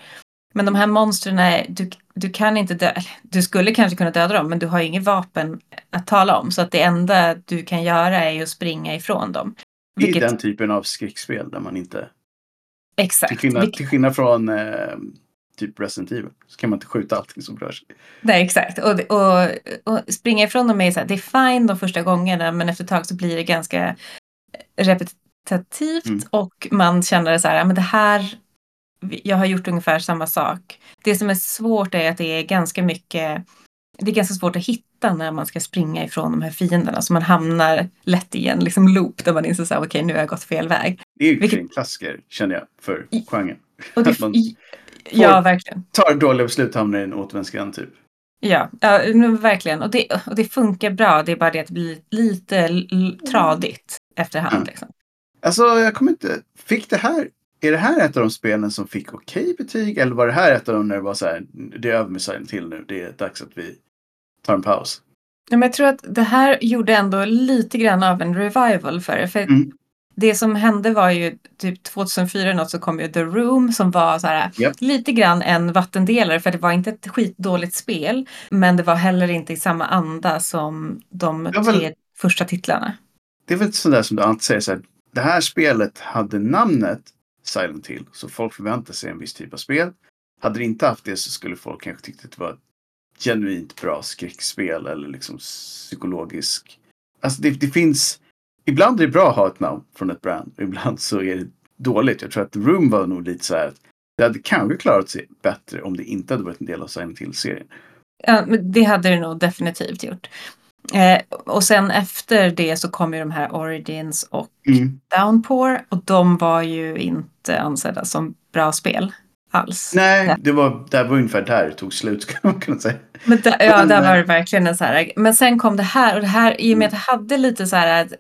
Speaker 3: Men de här monstren, du, du kan inte dö, du skulle kanske kunna döda dem men du har inget vapen att tala om så att det enda du kan göra är att springa ifrån dem. Vilket,
Speaker 2: den typen av skräckspel där man inte, till
Speaker 3: exakt.
Speaker 2: skillnad,
Speaker 3: vilket-
Speaker 2: till skillnad från eh, typ Resident Evil, så kan man inte skjuta allting som rör sig.
Speaker 3: Nej, exakt. Och, och, och springa ifrån dem är så här, det är fine de första gångerna men efter ett tag så blir det ganska repetitivt
Speaker 2: Mm.
Speaker 3: och man känner så här, men det här, jag har gjort ungefär samma sak. Det som är svårt är att det är ganska mycket, det är ganska svårt att hitta när man ska springa ifrån de här fienderna så man hamnar lätt i en liksom loop där man inser så här, okej nu har jag gått fel väg.
Speaker 2: Det är ju
Speaker 3: Vilket-
Speaker 2: en klassiker, känner jag, för
Speaker 3: I-
Speaker 2: genren.
Speaker 3: Och det,
Speaker 2: man
Speaker 3: ja, verkligen.
Speaker 2: tar dåliga beslut hamnar i en återvändsgränd typ.
Speaker 3: Ja, ja verkligen. Och det, och det funkar bra. Det är bara det att det blir lite tradigt efterhand.
Speaker 2: Mm.
Speaker 3: Liksom.
Speaker 2: Alltså, jag kommer inte... Fick det här... Är det här ett av de spelen som fick okej betyg? Eller var det här ett av dem när det var så här, det är över med Silent Hill nu, det är dags att vi tar en paus?
Speaker 3: Ja, men jag tror att det här gjorde ändå lite grann av en revival för det. För
Speaker 2: Mm.
Speaker 3: det som hände var ju typ 2004 eller något så kom ju The Room som var så här
Speaker 2: Japp.
Speaker 3: lite grann en vattendelare för det var inte ett skitdåligt spel. Men det var heller inte i samma anda som de
Speaker 2: väl-
Speaker 3: tre första titlarna.
Speaker 2: Det är väl sådär som du alltid säger, så här, det här spelet hade namnet Silent Hill, så folk förväntar sig en viss typ av spel. Hade det inte haft det så skulle folk kanske tyckt att det var ett genuint bra skräckspel eller liksom psykologisk. Alltså det, det finns, ibland är det bra att ha ett namn från ett brand och ibland så är det dåligt. Jag tror att The Room var nog lite så här att det hade kanske klarat sig bättre om det inte hade varit en del av Silent Hill-serien.
Speaker 3: Ja, men det hade det nog definitivt gjort. Eh, och sen efter det så kom ju de här Origins och
Speaker 2: Mm.
Speaker 3: Downpour och de var ju inte ansedda som bra spel alls.
Speaker 2: Nej, det var, det var ungefär där det tog slut skulle man kunna säga.
Speaker 3: Men där, ja, där
Speaker 2: eh,
Speaker 3: var det verkligen en så här. Men sen kom det här och det här i och med att det hade lite så här att-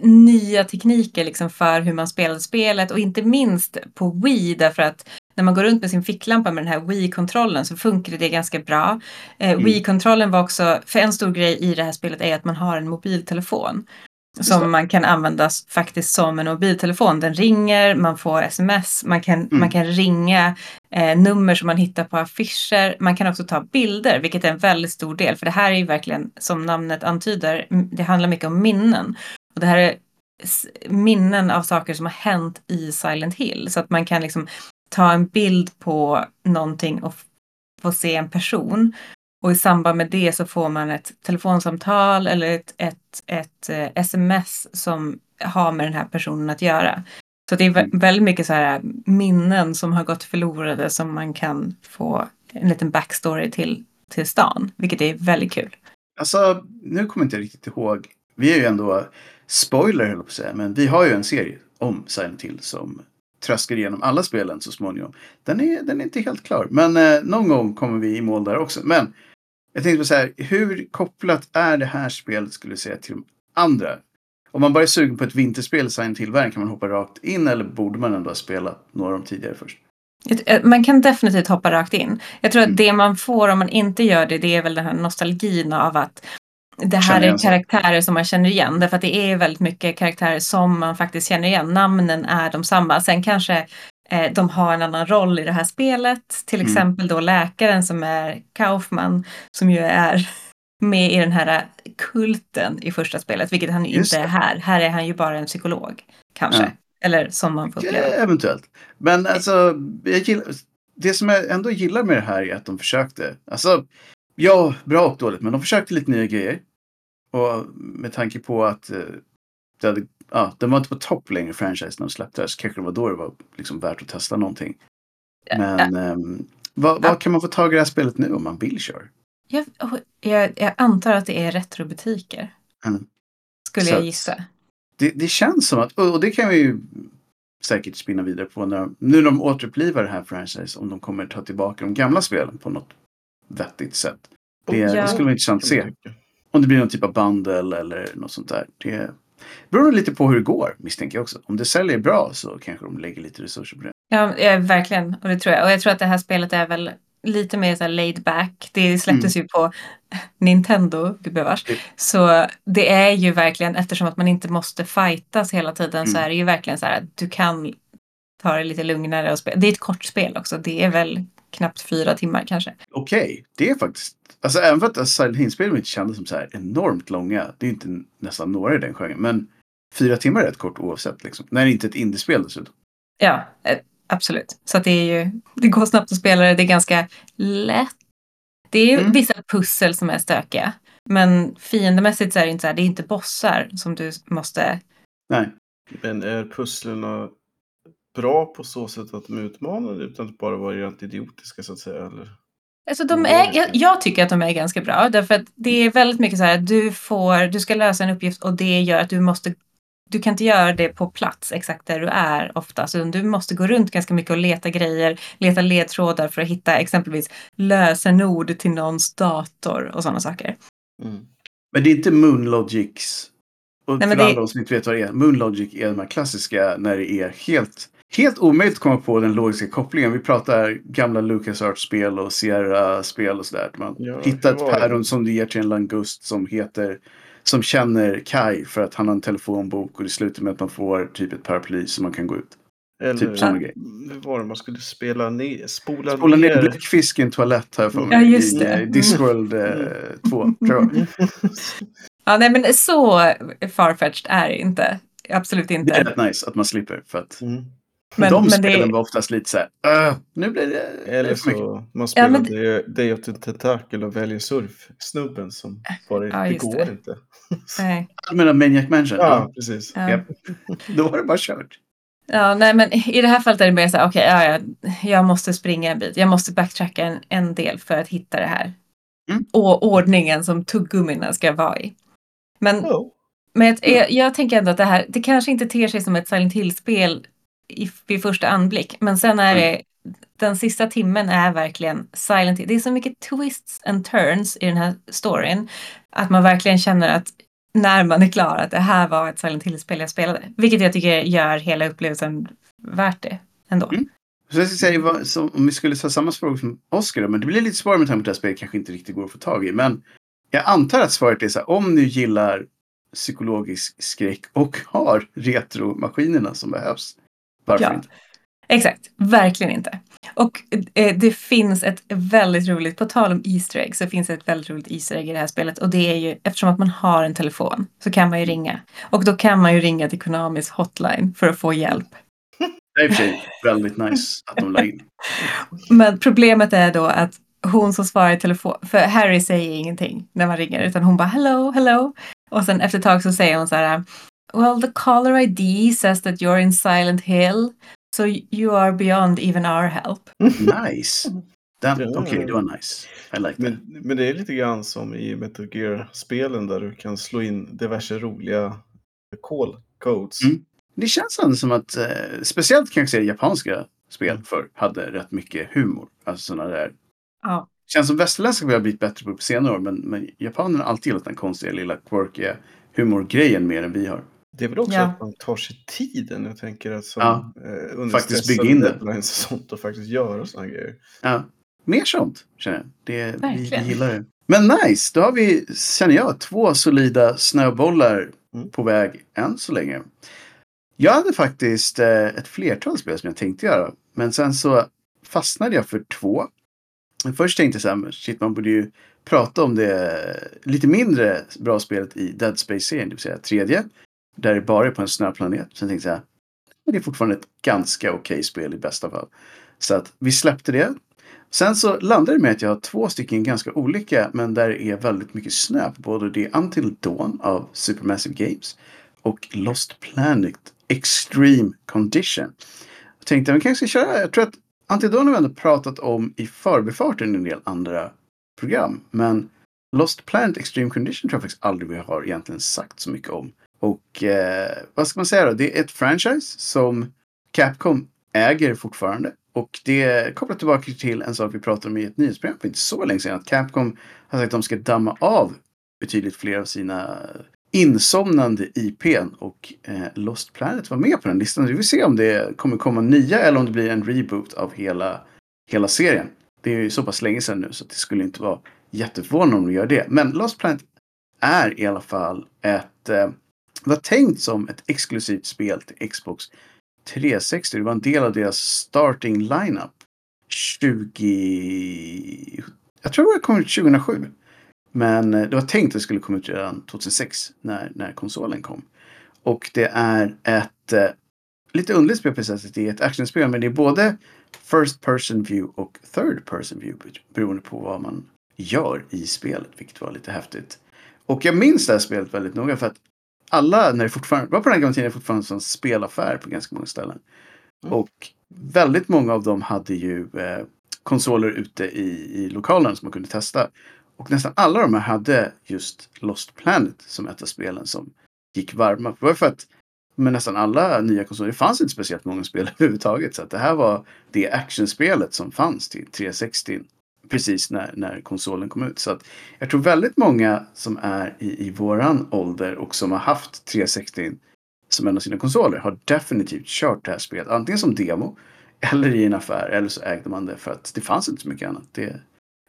Speaker 3: nya tekniker liksom för hur man spelade spelet och inte minst på Wii därför att när man går runt med sin ficklampa med den här Wii-kontrollen så funkar det ganska bra. Eh,
Speaker 2: Mm.
Speaker 3: Wii-kontrollen var också, för en stor grej i det här spelet är att man har en mobiltelefon. Som man kan använda faktiskt som en mobiltelefon. Den ringer, man får sms, man kan, man kan ringa eh, nummer som man hittar på affischer. Man kan också ta bilder, vilket är en väldigt stor del. För det här är ju verkligen, som namnet antyder, det handlar mycket om minnen. Och det här är minnen av saker som har hänt i Silent Hill. Så att man kan liksom ta en bild på någonting och få se en person. Och i samband med det så får man ett telefonsamtal eller ett, ett, ett eh, sms som har med den här personen att göra. Så det är
Speaker 2: Mm.
Speaker 3: väldigt mycket så här minnen som har gått förlorade som man kan få en liten backstory till, till stan, vilket är väldigt kul.
Speaker 2: Alltså, nu kommer jag inte riktigt ihåg. Vi är ju ändå, spoiler höll jag på att säga, men vi har ju en serie om Silent Hill som tröskar igenom alla spelen så småningom. Den är, den är inte helt klar, men eh, någon gång kommer vi i mål där också. Men jag tänkte på så här, hur kopplat är det här spelet skulle jag säga till de andra? Om man bara är sugen på ett vinterspel i Silent Hill-världen kan man hoppa rakt in eller borde man ändå ha spelat några av dem tidigare först?
Speaker 3: Eh, Man kan definitivt hoppa rakt in. Jag tror att
Speaker 2: Mm.
Speaker 3: det man får om man inte gör det, det är väl den här nostalgin av att det här är karaktärer som man känner igen. Därför att det är väldigt mycket karaktärer som man faktiskt känner igen. Namnen är de samma. Sen kanske eh, de har en annan roll i det här spelet. Till
Speaker 2: Mm.
Speaker 3: exempel då läkaren som är Kaufman, som ju är med i den här kulten i första spelet, vilket han ju
Speaker 2: Just
Speaker 3: inte är här. Här är han ju bara en psykolog, kanske.
Speaker 2: Ja.
Speaker 3: Eller som man får uppleva.
Speaker 2: Ja, eventuellt. Men alltså, jag gillar, det som jag ändå gillar med det här är att de försökte. Alltså, ja, bra och dåligt, men de försökte lite nya grejer. Och med tanke på att eh, det hade, ja, den var inte på topp längre, franchise, när de släpptes. Kanske det var då det var liksom värt att testa någonting. Men ehm, vad, vad kan man få tag i det här spelet nu om man vill köra?
Speaker 3: Jag, jag, jag antar att det är retrobutiker.
Speaker 2: Mm.
Speaker 3: Skulle
Speaker 2: Så
Speaker 3: jag gissa.
Speaker 2: Det, det känns som att, och det kan vi ju säkert spinna vidare på när, nu när de återupplivar det här franchise, om de kommer ta tillbaka de gamla spelen på något vettigt sätt. Det,
Speaker 3: Ja.
Speaker 2: det skulle vara intressant att se. Om det blir någon typ av bundle eller något sånt där. Det beror lite på hur det går, misstänker jag också. Om det säljer bra så kanske de lägger lite resurser på det.
Speaker 3: Ja, ja, verkligen. Och det tror jag. Och jag tror att det här spelet är väl lite mer så här laid back. Det släpptes ju på Nintendo, gubevars.
Speaker 2: Mm.
Speaker 3: Så det är ju verkligen, eftersom att man inte måste fightas hela tiden, så
Speaker 2: Mm.
Speaker 3: är det ju verkligen så här att du kan ta det lite lugnare och spela. Det är ett kort spel också. Det är väl knappt fyra timmar kanske.
Speaker 2: Okej, det är faktiskt... Alltså även för att Silent Hill-spelen inte kändes som så här enormt långa. Det är inte nästan några i den genren. Men fyra timmar är rätt kort oavsett. Liksom. När det inte är ett indiespel dessutom.
Speaker 3: Ja, eh, absolut. Så att det är ju, det går snabbt att spela det, det är ganska lätt. Det är ju
Speaker 2: Mm.
Speaker 3: vissa pussel som är stökiga. Men fiendemässigt så är det inte så här, det är inte bossar som du måste...
Speaker 2: Nej.
Speaker 1: Men är pusslerna bra på så sätt att de är utmanande utan att bara vara rent idiotiska så att säga? Eller?
Speaker 3: Alltså de är, jag, jag tycker att de är ganska bra, därför att det är väldigt mycket så här, du får, du ska lösa en uppgift och det gör att du måste du kan inte göra det på plats exakt där du är oftast. Du måste gå runt ganska mycket och leta grejer, leta ledtrådar för att hitta exempelvis lösenord till någons dator och sådana saker.
Speaker 1: Mm.
Speaker 2: Men det är inte Moonlogics. Och
Speaker 3: Nej,
Speaker 2: för
Speaker 3: det-
Speaker 2: alla som inte vet vad det är. Moonlogic är de här klassiska när det är helt, helt omöjligt att komma på den logiska kopplingen. Vi pratar gamla LucasArts-spel och Sierra-spel och sådär. Man
Speaker 1: Ja,
Speaker 2: hittar ett päron som du ger till en langust som heter som känner Kai för att han har en telefonbok och det slutar med att man får typ ett paraply så man kan gå ut.
Speaker 1: Eller
Speaker 2: Typ samma grej.
Speaker 1: hur var det man skulle spela ner? Spola,
Speaker 2: Spola ner en bläckfisk i en toalett här för mig.
Speaker 3: Ja, just
Speaker 2: I
Speaker 3: det.
Speaker 2: eh,
Speaker 3: Mm.
Speaker 2: Discworld eh, 2, tror jag.
Speaker 3: Ja, nej men så farfetched är det inte. Absolut
Speaker 2: Det är
Speaker 3: inte.
Speaker 2: rätt nice att man slipper. För att
Speaker 1: Mm.
Speaker 3: Men-
Speaker 2: de
Speaker 3: men
Speaker 2: spelen
Speaker 3: det-
Speaker 2: var oftast lite så här. "Öh, nu blir det...
Speaker 1: Eller
Speaker 2: för mycket."
Speaker 1: så man spelar
Speaker 3: men-
Speaker 1: det, är åt en tentakel och väljer surf-snubben som bara,
Speaker 3: Ja,
Speaker 1: det går
Speaker 3: det.
Speaker 1: inte.
Speaker 3: Nej.
Speaker 2: Du menar Maniac Mansion?
Speaker 1: Ja,
Speaker 2: Ja.
Speaker 1: precis.
Speaker 3: Ja.
Speaker 2: Då var det bara kört.
Speaker 3: Ja, nej, men i det här fallet är det mer så här, okej, ja, ja, jag måste springa en bit. Jag måste backtracka en, en del för att hitta det här.
Speaker 2: Mm.
Speaker 3: Och ordningen som tuggummina ska vara i. Men,
Speaker 1: Ja.
Speaker 3: men jag, jag, jag tänker ändå att det här, det kanske inte ter sig som ett Silent Hill-spel i, vid första anblick. Men sen är det, den sista timmen är verkligen Silent Hill. Det är så mycket twists and turns i den här storyn. Att man verkligen känner att när man är klar att det här var ett Silent Hill-spel jag spelade. Vilket jag tycker gör hela upplevelsen värt det ändå.
Speaker 2: Mm. Så jag säga, så om vi skulle ta samma fråga som Oscar, men det blir lite svårare med tanke på att det här spelet kanske inte riktigt går att få tag i. Men jag antar att svaret är så här, om du gillar psykologisk skräck och har retromaskinerna som behövs. Varför
Speaker 3: Ja.
Speaker 2: inte?
Speaker 3: Exakt, verkligen inte. Och eh, det finns ett väldigt roligt, på tal om Easter egg, så finns det ett väldigt roligt Easter egg i det här spelet. Och det är ju, eftersom att man har en telefon, så kan man ju ringa. Och då kan man ju ringa till Konamis hotline för att få hjälp.
Speaker 2: Det är i och för sig väldigt nice att de la in.
Speaker 3: Men problemet är då att hon som svarar i telefon, för Harry säger ingenting när man ringer, utan hon bara hello, hello. Och sen efter ett tag så säger hon så här, well the caller ID says that you're in Silent Hill, so you are beyond even our help.
Speaker 2: Nice. Den-
Speaker 1: Ja.
Speaker 2: Okej, det var nice. I like that.
Speaker 1: Men, men det är lite grann som i Metal Gear-spelen där du kan slå in diverse roliga call codes.
Speaker 2: Mm. Det känns ändå som att, eh, speciellt kanske japanska spel för hade rätt mycket humor. Alltså sådana där.
Speaker 3: Ja.
Speaker 2: Känns som västerländska vi har blivit bättre på på senare år. Men, men japanerna har alltid gillat den konstiga lilla quirkiga humorgrejen mer än vi har.
Speaker 1: Det är väl också
Speaker 3: Ja.
Speaker 1: att man tar sig tiden. Jag tänker att som,
Speaker 2: Ja.
Speaker 1: eh,
Speaker 2: Faktiskt bygga in det.
Speaker 1: sånt och faktiskt göra sådana grejer.
Speaker 2: Ja, mer sånt känner jag. Det, vi, vi
Speaker 3: Verkligen.
Speaker 2: gillar det. Men nice, då har vi, känner jag, två solida snöbollar
Speaker 1: Mm.
Speaker 2: på väg än så länge. Jag hade faktiskt eh, ett flertal spel som jag tänkte göra. Men sen så fastnade jag för två. Först tänkte jag så här, shit man borde ju prata om det lite mindre bra spelet i Dead Space-serien, det vill säga tredje. Där det bara är på en snöplanet. Sen tänkte jag, men det är fortfarande ett ganska okej spel i bästa fall. Så att vi släppte det. Sen så landade det med att jag har två stycken ganska olika men där det är väldigt mycket snö på både det Until Dawn av Supermassive Games och Lost Planet Extreme Condition. Jag tänkte att vi kanske ska köra, jag tror att Until Dawn har vi ändå pratat om i förbifarten i en del andra program. Men Lost Planet Extreme Condition tror jag faktiskt aldrig vi har egentligen sagt så mycket om. Och eh, vad ska man säga då? Det är ett franchise som Capcom äger fortfarande. Och det kopplar tillbaka till en sak vi pratade om i ett nyhetsprogram för inte så länge sedan. Att Capcom har sagt att de ska damma av betydligt fler av sina insomnande IPn. Och eh, Lost Planet var med på den listan. Vi får se om det kommer komma nya eller om det blir en reboot av hela, hela serien. Det är ju så pass länge sedan nu så det skulle inte vara jätteförvånande om de gör det. Men Lost Planet är i alla fall ett eh, var tänkt som ett exklusivt spel till Xbox 360. Det var en del av deras starting lineup 20... Jag tror det kom ut 2007. Men eh, det var tänkt att det skulle komma ut redan 2006 när, när konsolen kom. Och det är ett eh, lite underligt spel på det sättet. Det är ett actionspel men det är både First person view och third person view beroende på vad man gör i spelet, vilket var lite häftigt. Och jag minns det här spelet väldigt noga för att alla, när det fortfarande var på den gamla tiden, fortfarande en sån spelaffär på ganska många ställen.
Speaker 1: Mm.
Speaker 2: Och väldigt många av dem hade ju eh, konsoler ute i, i lokalen som man kunde testa. Och nästan alla de här hade just Lost Planet som ett av spelen som gick varma. Det var för att med nästan alla nya konsoler, det fanns inte speciellt många spel överhuvudtaget. Så att det här var det actionspelet som fanns till 360 precis när, när konsolen kom ut. Så att jag tror väldigt många som är i, i våran ålder och som har haft 360 som en av sina konsoler har definitivt kört det här spelet. Antingen som demo eller i en affär eller så ägde man det för att det fanns inte så mycket annat. Det,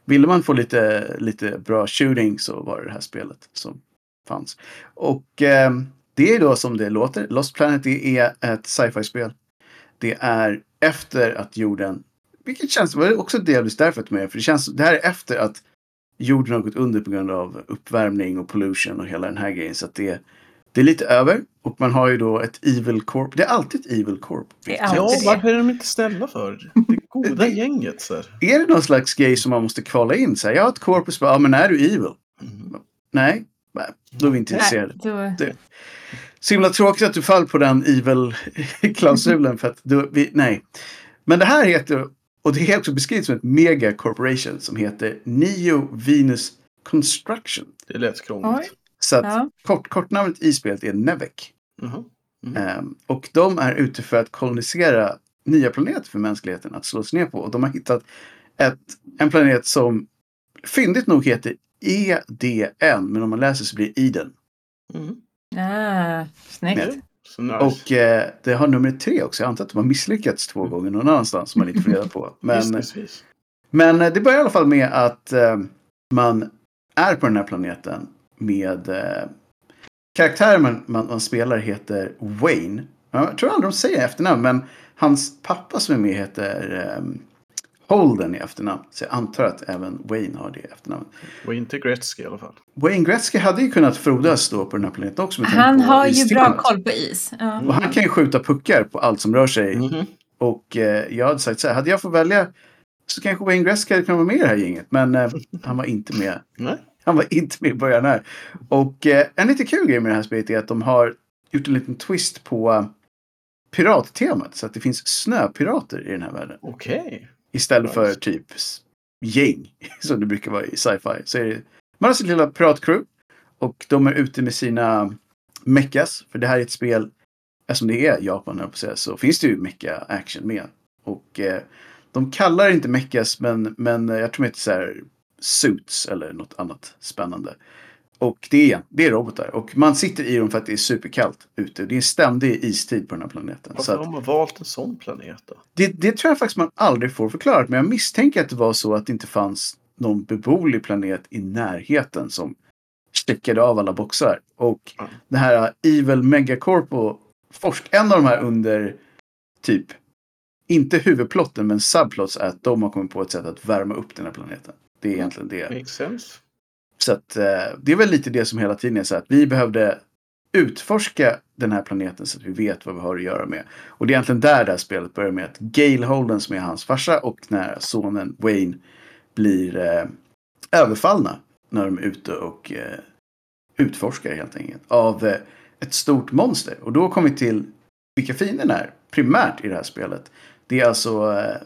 Speaker 2: ville man få lite, lite bra shooting så var det det här spelet som fanns. Och eh, det är då som det låter. Lost Planet det är ett sci-fi-spel. Det är efter att jorden, vilket känns, var också delvis därför att med, för det känns, det här är efter att jorden har gått under på grund av uppvärmning och pollution och hela den här grejen. Så att det, det är lite över. Och man har ju då ett evil corp. Det är alltid ett evil corp.
Speaker 3: Det är
Speaker 1: Ja,
Speaker 3: det.
Speaker 1: varför är de inte snälla för? Det goda gänget så här.
Speaker 2: Är det någon slags grej som man måste kvala in? Så här, jag har ett corpus, ja men är du evil?
Speaker 1: Mm.
Speaker 2: Nej, nej, då är vi inte intresserade.
Speaker 3: Nej, då,
Speaker 2: Så himla tråkigt att du föll på den evil-klausulen. för att du, vi, nej. Men det här heter, och det är också beskrivet som ett mega corporation som heter Neo Venus Construction.
Speaker 1: Det lät krångligt.
Speaker 2: Så att
Speaker 3: ja.
Speaker 2: kort, kortnamnet i spelet är Nevec.
Speaker 1: Jaha.
Speaker 2: Ehm, och de är ute för att kolonisera nya planeter för mänskligheten att slå sig ner på. Och de har hittat ett, en planet som fyndigt nog heter EDN. Men om man läser så blir det Eden.
Speaker 1: Mm.
Speaker 3: Ah, snyggt.
Speaker 2: Med.
Speaker 1: Så nice.
Speaker 2: Och eh, det har nummer tre också. Jag antar att de har misslyckats två gånger någon annanstans som man inte får reda på. Men, men eh, det börjar i alla fall med att eh, man är på den här planeten med eh, karaktären man, man, man spelar heter Wayne. Jag tror aldrig de säger efternamn, men hans pappa som är med heter um, Holden i efternamn. Så jag antar att även Wayne har det efternamnet.
Speaker 1: Wayne till Gretzky i alla fall.
Speaker 2: Wayne Gretzky hade ju kunnat frodas då på den här planeten också.
Speaker 3: Han har ju bra koll på is. Ja.
Speaker 2: Och han kan ju skjuta puckar på allt som rör sig.
Speaker 1: Mhm.
Speaker 2: Och eh, jag hade sagt så här, hade jag fått välja så kanske Wayne Gretzky hade kunnat vara med i det här gänget. Men eh, han var inte med.
Speaker 1: Nej.
Speaker 2: Han var inte med i början här. Och eh, en lite kul grej med det här spelet är att de har gjort en liten twist på eh, pirattemat. Så att det finns snöpirater i den här världen.
Speaker 1: Okej.
Speaker 2: Istället för typ gäng som det brukar vara i sci-fi. Så är det, man har sitt lilla piratcrew. Och de är ute med sina mechas. För det här är ett spel, eftersom det är Japan på säga, så finns det ju mecha action med. Och eh, de kallar det inte mechas men, men jag tror de heter så här suits eller något annat spännande. Och det är, det är robotar. Och man sitter i dem för att det är superkallt ute. Det är ständig istid på den här planeten. Så
Speaker 1: Varför
Speaker 2: att,
Speaker 1: har man valt en sån planet då?
Speaker 2: det, det tror jag faktiskt man aldrig får förklarat. Men jag misstänker att det var så att det inte fanns någon beboelig planet i närheten som checkade av alla boxar. Och
Speaker 1: Ja.
Speaker 2: det här Evil Megacorp och Forsk, en av de här under typ, inte huvudplotten men subplots är att de har kommit på ett sätt att värma upp den här planeten. Det är egentligen det.
Speaker 1: Makes sense.
Speaker 2: Så att, eh, det är väl lite det som hela tiden är så att vi behövde utforska den här planeten så att vi vet vad vi har att göra med. Och det är egentligen där det här spelet börjar med att Gail Holden som är hans farsa och när sonen Wayne blir eh, överfallna när de är ute och eh, utforskar helt enkelt av eh, ett stort monster. Och då kommer vi till vilka fienden är primärt i det här spelet. Det är alltså eh,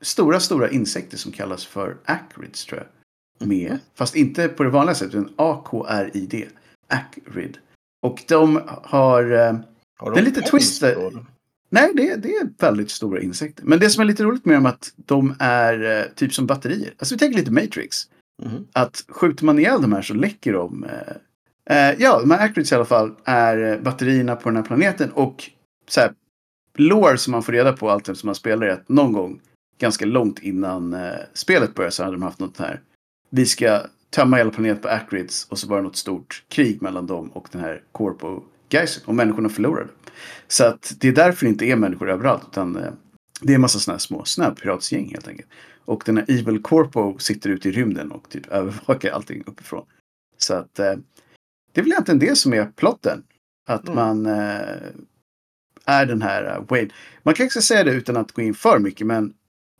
Speaker 2: stora, stora insekter som kallas för acrids tror jag. Med, fast inte på det vanliga sättet, utan A-K-R-I-D. Acrid. Och de har... Eh,
Speaker 1: Har
Speaker 2: Det är
Speaker 1: de
Speaker 2: lite
Speaker 1: eller?
Speaker 2: nej, det, det är väldigt stora insekter. Men det som är lite roligt med dem är att de är eh, typ som batterier. Alltså vi tänker lite Matrix.
Speaker 1: Mhm.
Speaker 2: Att skjuter man ihjäl de här så läcker de. Eh, eh, ja, de här Acrids i alla fall är batterierna på den här planeten. Och så här, lore som man får reda på allt som man spelar är att någon gång ganska långt innan eh, spelet börjar så hade de haft något här. Vi ska tömma hela planeten på Acrids och så var det något stort krig mellan dem och den här Corpo Geisen. Och människorna förlorade. Så att det är därför det inte är människor överallt. Utan eh, det är en massa sådana här små snöpiratsgäng helt enkelt. Och den här Evil Corpo sitter ute i rymden och typ övervakar allting uppifrån. Så att eh, det är väl egentligen det som är plotten. Att
Speaker 1: Mm.
Speaker 2: man eh, är den här uh, Wayne. Man kan också säga det utan att gå in för mycket. Men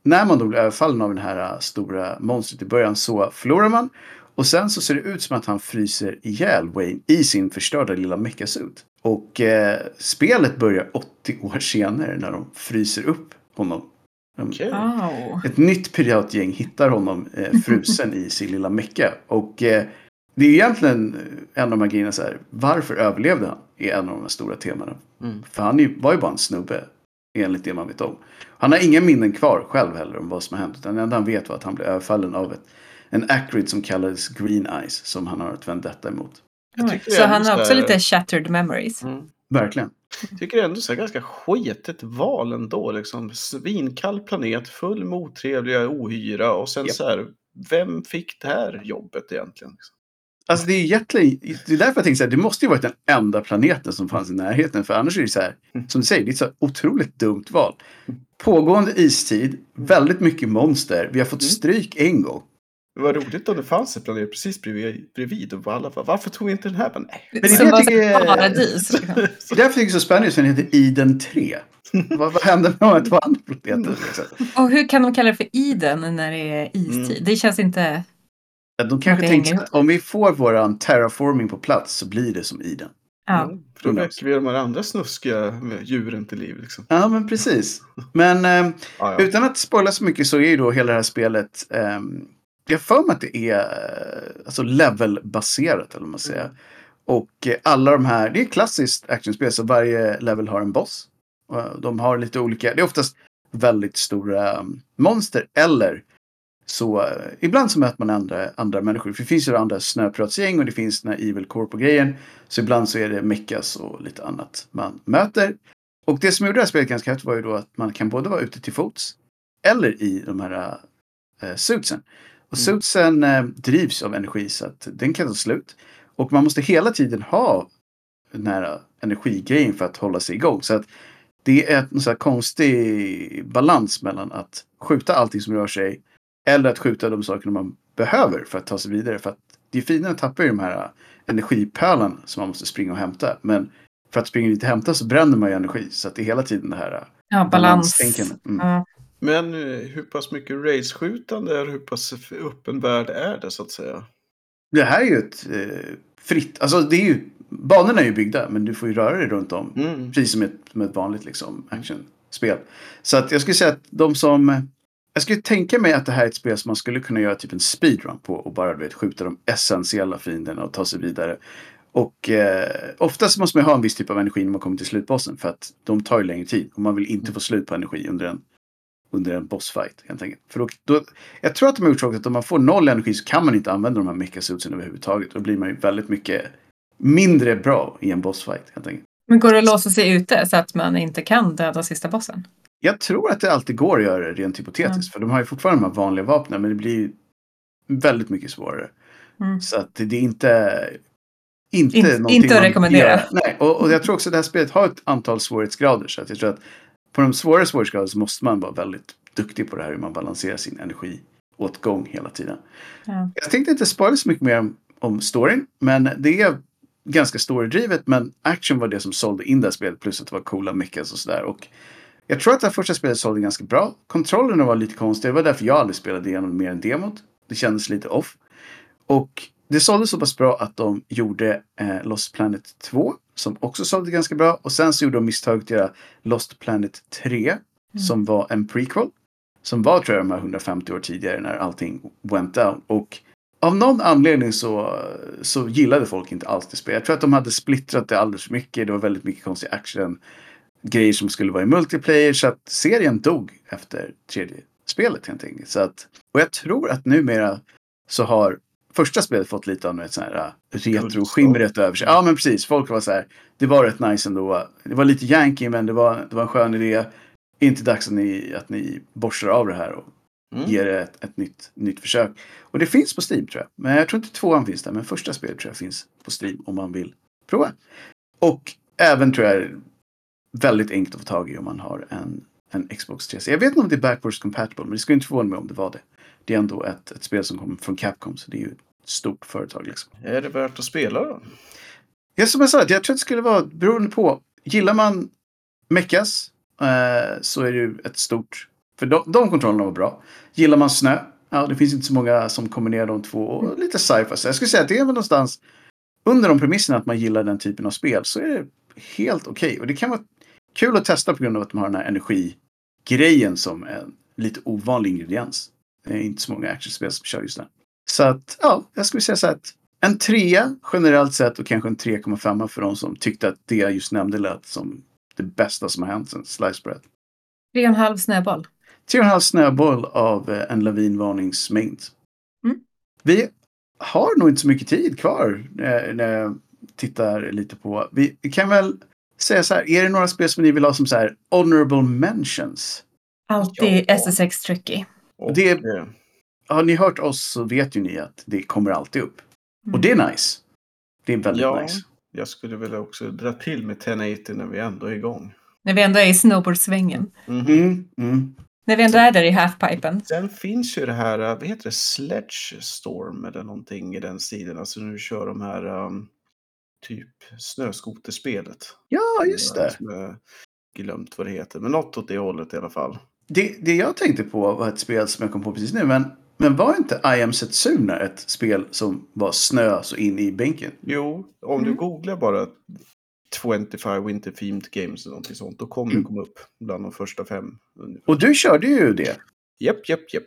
Speaker 2: när man då blir överfallen av den här uh, stora monstret i början så förlorar man. Och sen så ser det ut som att han fryser ihjäl Wayne i sin förstörda lilla mechasuit. Och eh, spelet börjar 80 år senare när de fryser upp honom. De.
Speaker 3: Wow.
Speaker 2: ett nytt piratgäng hittar honom eh, frusen i sin lilla mecka. Och eh, det är egentligen en av de här grejerna så här. Varför överlevde han? Är en av de här stora temana.
Speaker 1: Mm.
Speaker 2: För han var ju bara en snubbe. Enligt det man vet om. Han har inga minnen kvar själv heller om vad som har hänt. Utan det enda han vet var att han blev överfallen av ett, en acrid som kallades Green Eyes. Som han har ett vendetta emot.
Speaker 1: Jag tycker
Speaker 3: Så han har
Speaker 1: så
Speaker 3: också
Speaker 1: här-
Speaker 3: lite shattered memories.
Speaker 1: Mm.
Speaker 2: Verkligen.
Speaker 1: Tycker det är ändå så här ganska sketet val ändå. Liksom. Svinkall planet, full med otrevliga ohyra och sen
Speaker 2: Japp.
Speaker 1: så här. Vem fick det här jobbet egentligen? Liksom?
Speaker 2: Alltså det är jättelänge, det är därför jag tänkte så här, det måste ju varit den enda planeten som fanns i närheten. För annars är det så här,
Speaker 1: Mm.
Speaker 2: som du säger, det är ett så otroligt dumt val. Pågående istid, väldigt mycket monster, vi har fått
Speaker 1: Mm.
Speaker 2: stryk en gång.
Speaker 1: Det var roligt om det fanns en planet precis bredvid. bredvid och alla bara, varför tog vi inte den här? Nej.
Speaker 2: det är
Speaker 3: Som var
Speaker 2: jag tycker
Speaker 3: paradis. Liksom.
Speaker 2: Det är därför jag tycker det är så spännande, för den heter Iden 3. vad, vad händer med de två andra planeterna? Liksom?
Speaker 3: Och hur kan de kalla det för Eden när det är istid?
Speaker 1: Mm.
Speaker 3: Det känns inte...
Speaker 2: Ja, De kanske
Speaker 3: hänger
Speaker 2: att om vi får våran terraforming på plats så blir det som Iden.
Speaker 3: Ja.
Speaker 1: Mm, då väcker vi de här andra snuskiga djuren till liv. Liksom.
Speaker 2: Ja, men precis. Men eh,
Speaker 1: Ja, ja.
Speaker 2: Utan att spoila så mycket så är ju då hela det här spelet ehm, jag för mig att det är eh, alltså levelbaserat eller vad man säger. Och eh, alla de här, det är klassiskt actionspel så varje level har en boss. Och de har lite olika, det är oftast väldigt stora um, monster eller så eh, ibland så möter man andra, andra människor. För det finns ju andra snöpratsgäng och det finns den här Evil Corpo-grejen. Så ibland så är det mechas och lite annat man möter. Och det som gjorde det här spelet ganska häftigt var ju då att man kan både vara ute till fots eller i de här eh, suitsen. Och
Speaker 1: Mm.
Speaker 2: suitsen eh, drivs av energi så att den kan ta slut. Och man måste hela tiden ha den här energigrejen för att hålla sig igång. Så att det är en så konstig balans mellan att skjuta allting som rör sig eller att skjuta de sakerna man behöver för att ta sig vidare. För att det fina tappar ju de här energipölarna som man måste springa och hämta. Men för att springa dit och hämta så bränner man ju energi. Så att det är hela tiden det här
Speaker 3: Ja, balans.
Speaker 2: Mm.
Speaker 3: Ja.
Speaker 1: Men eh, hur pass mycket race-skjutande eller hur pass öppen värld är det så att säga?
Speaker 2: Det här är ju ett eh, fritt, alltså det är ju, banorna är ju byggda men du får ju röra dig runt om.
Speaker 1: Mm.
Speaker 2: Precis som ett, som ett vanligt liksom, actionspel. Så att jag skulle säga att de som... Jag skulle tänka mig att det här är ett spel som man skulle kunna göra typ en speedrun på och bara du vet, skjuta de essentiella fienderna och ta sig vidare. Och eh, oftast måste man ha en viss typ av energi när man kommer till slutbossen för att de tar ju längre tid och man vill inte få slut på energi under en, under en bossfight. Helt enkelt. För då, då, jag tror att de har gjort så att om man får noll energi så kan man inte använda de här mechasuitsen överhuvudtaget. Då blir man ju väldigt mycket mindre bra i en bossfight. Helt enkelt.
Speaker 3: Men går det att låsa sig ute så att man inte kan döda sista bossen?
Speaker 2: Jag tror att det alltid går att göra det rent hypotetiskt. För de har ju fortfarande de här vanliga vapnen. Men det blir väldigt mycket svårare.
Speaker 3: Mm.
Speaker 2: Så att det är inte... Inte, någonting
Speaker 3: inte att rekommendera.
Speaker 2: Nej, och, och jag tror också att det här spelet har ett antal svårighetsgrader. Så att jag tror att på de svårare svårighetsgraderna så måste man vara väldigt duktig på det här. Hur man balanserar sin energiåtgång hela tiden.
Speaker 3: Ja.
Speaker 2: Jag tänkte inte spoila så mycket mer om, om storyn. Men det är ganska storydrivet. Men action var det som sålde in det här spelet. Plus att det var coola mechas och sådär. Och jag tror att det här första spelet sålde ganska bra. Kontrollerna var lite konstiga. Det var därför jag aldrig spelade igenom mer än demot. Det kändes lite off. Och det sålde så pass bra att de gjorde eh, Lost Planet 2. Som också sålde ganska bra. Och sen så gjorde de misstaget att göra Lost Planet 3. Som var en prequel. Som var tror jag de här 150 år tidigare när allting went down. Och av någon anledning så, så gillade folk inte alls det spelet. Jag tror att de hade splittrat det alldeles för mycket. Det var väldigt mycket konstig action. Grejer som skulle vara i multiplayer. Så att serien dog efter tredje spelet helt enkelt. Så att, och jag tror att numera så har första spelet fått lite av ett sånt här äh, retro-skimret över sig. Ja men precis, folk var så här. Det var rätt nice ändå. Det var lite yankee men det var, det var en skön idé. Inte dags att ni, att ni borstar av det här och
Speaker 1: Mm.
Speaker 2: ger det ett, ett nytt, nytt försök. Och det finns på Steam tror jag. Men jag tror inte tvåan finns där. Men första spelet tror jag finns på Steam om man vill prova. Och även tror jag väldigt enkelt att få tag i om man har en, en Xbox 360. Jag vet inte om det är backwards compatible. Men det skulle inte förvåna mig om det var det. Det är ändå ett, ett spel som kommer från Capcom. Så det är ju ett stort företag liksom.
Speaker 1: Är det värt att spela då?
Speaker 2: Ja, som jag sa, jag tror att det skulle vara beroende på. Gillar man mechas eh, så är det ju ett stort... För de, de kontrollerna var bra. Gillar man snö, ja det finns inte så många som kombinerar de två. Och lite sci-fi. Så jag skulle säga att det är väl någonstans under de premisserna att man gillar den typen av spel så är det helt okej. Och det kan vara kul att testa på grund av att de har den här energigrejen som en lite ovanlig ingrediens. Det är inte så många actionspel som kör just den. Så att, ja, jag skulle säga så att en trea generellt sett och kanske en 3,5 för de som tyckte att det jag just nämnde lät som det bästa som har hänt sen Slice Bread.
Speaker 3: Tre och en halv snöboll.
Speaker 2: 3,5 snöboll av eh, en lavinvarningsmängd.
Speaker 3: Mm.
Speaker 2: Vi har nog inte så mycket tid kvar eh, när jag tittar lite på. Vi kan väl säga så här. Är det några spel som ni vill ha som så här honorable mentions?
Speaker 3: Alltid
Speaker 1: Ja.
Speaker 3: SSX tricky.
Speaker 1: Och
Speaker 2: Det-
Speaker 1: eh,
Speaker 2: Har ni hört oss så vet ju ni att det kommer alltid upp. Och det är nice. Det är väldigt
Speaker 1: Ja.
Speaker 2: nice.
Speaker 1: jag skulle väl också dra till med 1080 när vi ändå är igång.
Speaker 3: När vi ändå är i snowboardsvängen.
Speaker 1: Mhm.
Speaker 2: Mm, mm.
Speaker 3: När vi ändå är där i halfpipen.
Speaker 1: Sen finns ju det här, eh, vad heter det, Sledge Storm eller någonting i den stilen. Alltså nu kör de här um, typ snöskoterspelet.
Speaker 2: Ja, just det.
Speaker 1: Jag glömt vad det heter, men något åt det hållet i alla fall.
Speaker 2: det. Det jag tänkte på var ett spel som jag kom på precis nu. Men, men var inte I am Setsuna ett spel som var snö så in i bänken?
Speaker 1: Jo, om du
Speaker 3: Mm.
Speaker 1: googlar bara 25 Winter Themed Games eller någonting sånt, då kommer
Speaker 2: Mm.
Speaker 1: det komma upp bland de första fem. ungefär.
Speaker 2: Och du körde ju det.
Speaker 1: Japp, japp, japp.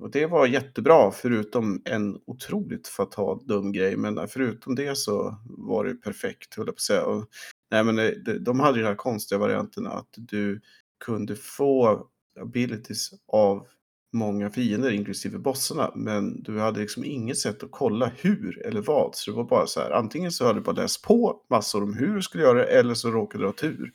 Speaker 1: Och det var jättebra, förutom en otroligt fatal dum grej. Men eh, förutom det så var det perfekt, höll jag på att säga. Och, nej, men eh, det- de hade ju den här konstiga varianten att du kunde få abilities av många fiender, inklusive bossarna. Men du hade liksom inget sätt att kolla hur eller vad. Så det var bara så här, antingen så hade du bara läst på massor om hur du skulle göra det, eller så råkade du ha tur.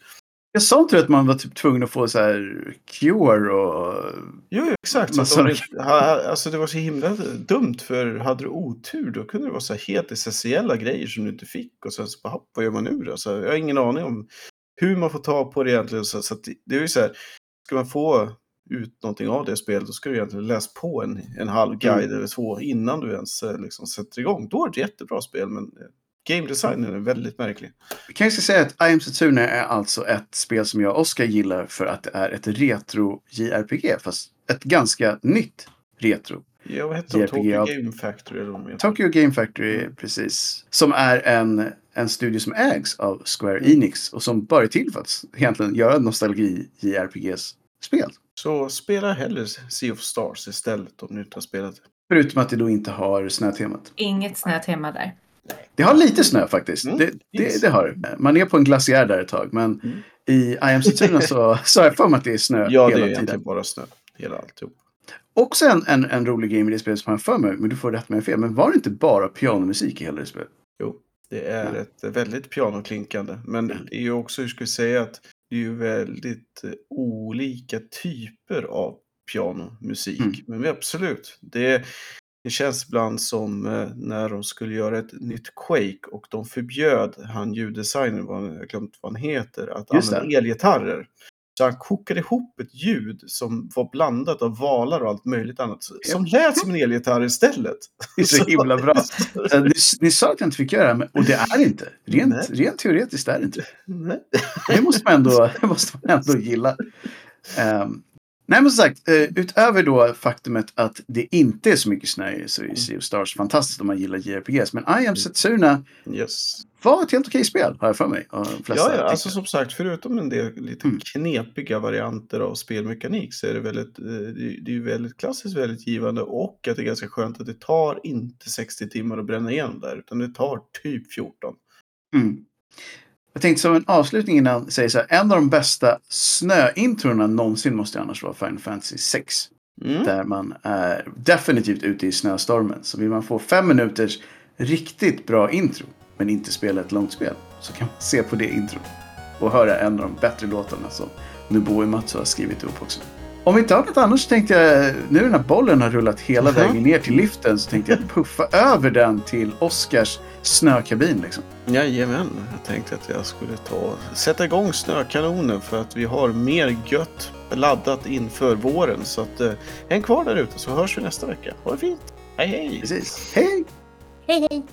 Speaker 2: Jag sa inte att man var typ tvungen att få så här cure och...
Speaker 1: Jo, jo, exakt.
Speaker 2: Massa-
Speaker 1: det, alltså det var så himla dumt för hade du otur då kunde det vara så här helt essentiella grejer som du inte fick och sen så bara, "Hopp, vad gör man nu då? Så jag har ingen aning om hur man får ta på det egentligen. Så, så det, det är ju så här, ska man få ut någonting av det spelet då ska du egentligen läsa på en, en halv guide eller två innan du ens eh, liksom sätter igång. Då är det ett jättebra spel men eh, game designen är väldigt märklig.
Speaker 2: Vi kanske ska säga att I am Setsuna är alltså ett spel som jag och Oskar gillar för att det är ett retro JRPG. Fast ett ganska nytt retro.
Speaker 1: Ja, vad hette de?
Speaker 2: JRPG
Speaker 1: Tokyo Game Factory eller vad.
Speaker 2: Tokyo Game Factory, precis. Som är en, en studio som ägs av Square Enix och som bara är till för att egentligen göra nostalgi-JRPGs-spel.
Speaker 1: Så spela hellre Sea of Stars istället om ni inte har spelat det.
Speaker 2: Förutom att det då inte har snötemat.
Speaker 3: Inget snötema där.
Speaker 2: Det har lite snö faktiskt.
Speaker 1: Mm,
Speaker 2: det, det, det har. Man är på en glaciär där ett tag. Men
Speaker 1: Mm.
Speaker 2: i I am Setsuna så, så har jag för mig att det är snö
Speaker 1: Ja, det är
Speaker 2: hela
Speaker 1: egentligen
Speaker 2: tiden.
Speaker 1: bara snö. Hela alltihop.
Speaker 2: Också en, en, en rolig game i det spelet som jag för mig. Men du får rätt mig fel. Men var det inte bara pianomusik i hela det spelet?
Speaker 1: Jo, det är
Speaker 2: Ja.
Speaker 1: ett väldigt pianoklinkande. Men det är ju också, hur ska vi säga, att det är ju väldigt eh, olika typer av pianomusik.
Speaker 2: Mm.
Speaker 1: Men absolut, det, det känns ibland som eh, när de skulle göra ett nytt Quake och de förbjöd han ljuddesignern, vad han- jag har glömt vad han heter, att
Speaker 2: Just
Speaker 1: använda elgitarrer. Så han kokade ihop ett ljud som var blandat av valar och allt möjligt annat. Som lät som en elgitarr istället.
Speaker 2: Det är så himla bra. Eh, Ni, ni sa att jag inte fick göra det, men- och det är inte. Rent, rent teoretiskt är det inte.
Speaker 1: Nej.
Speaker 2: Det måste man ändå, det måste man ändå gilla. Ehm, nej men som sagt, eh, utöver då faktumet att det inte är så mycket snö så är Sea of Stars fantastiskt om man gillar JRPGs. Men I am Setsuna
Speaker 1: Yes.
Speaker 2: var ett helt okej spel, har jag för mig.
Speaker 1: Ja, ja, alltså som sagt, förutom en del lite
Speaker 2: Mm.
Speaker 1: knepiga varianter av spelmekanik så är det väldigt, eh, det är väldigt klassiskt, väldigt givande och att det är ganska skönt att det tar inte 60 timmar att bränna igenom där, utan det tar typ 14.
Speaker 2: Mm. Jag tänkte som en avslutning innan säga så här. En av de bästa snöintrona någonsin måste annars vara Final Fantasy 6.
Speaker 1: Mm.
Speaker 2: Där man är definitivt ute i snöstormen. Så vill man få fem minuters riktigt bra intro. Men inte spela ett långt spel. Så kan man se på det intro. Och höra en av de bättre låtarna som Nobuo Uematsu har skrivit ihop också. Om vi inte har något annars så tänkte jag, nu när bollen har rullat hela
Speaker 1: Mhm.
Speaker 2: vägen ner till liften så tänkte jag puffa över den till Oscars snökabin liksom.
Speaker 1: Jajamän, jag tänkte att jag skulle ta sätta igång snökanonen för att vi har mer gött laddat inför våren. Så att eh, häng kvar där ute så hörs vi nästa vecka. Ha det fint! Hej hej!
Speaker 2: Precis. Hej!
Speaker 3: Hej hej!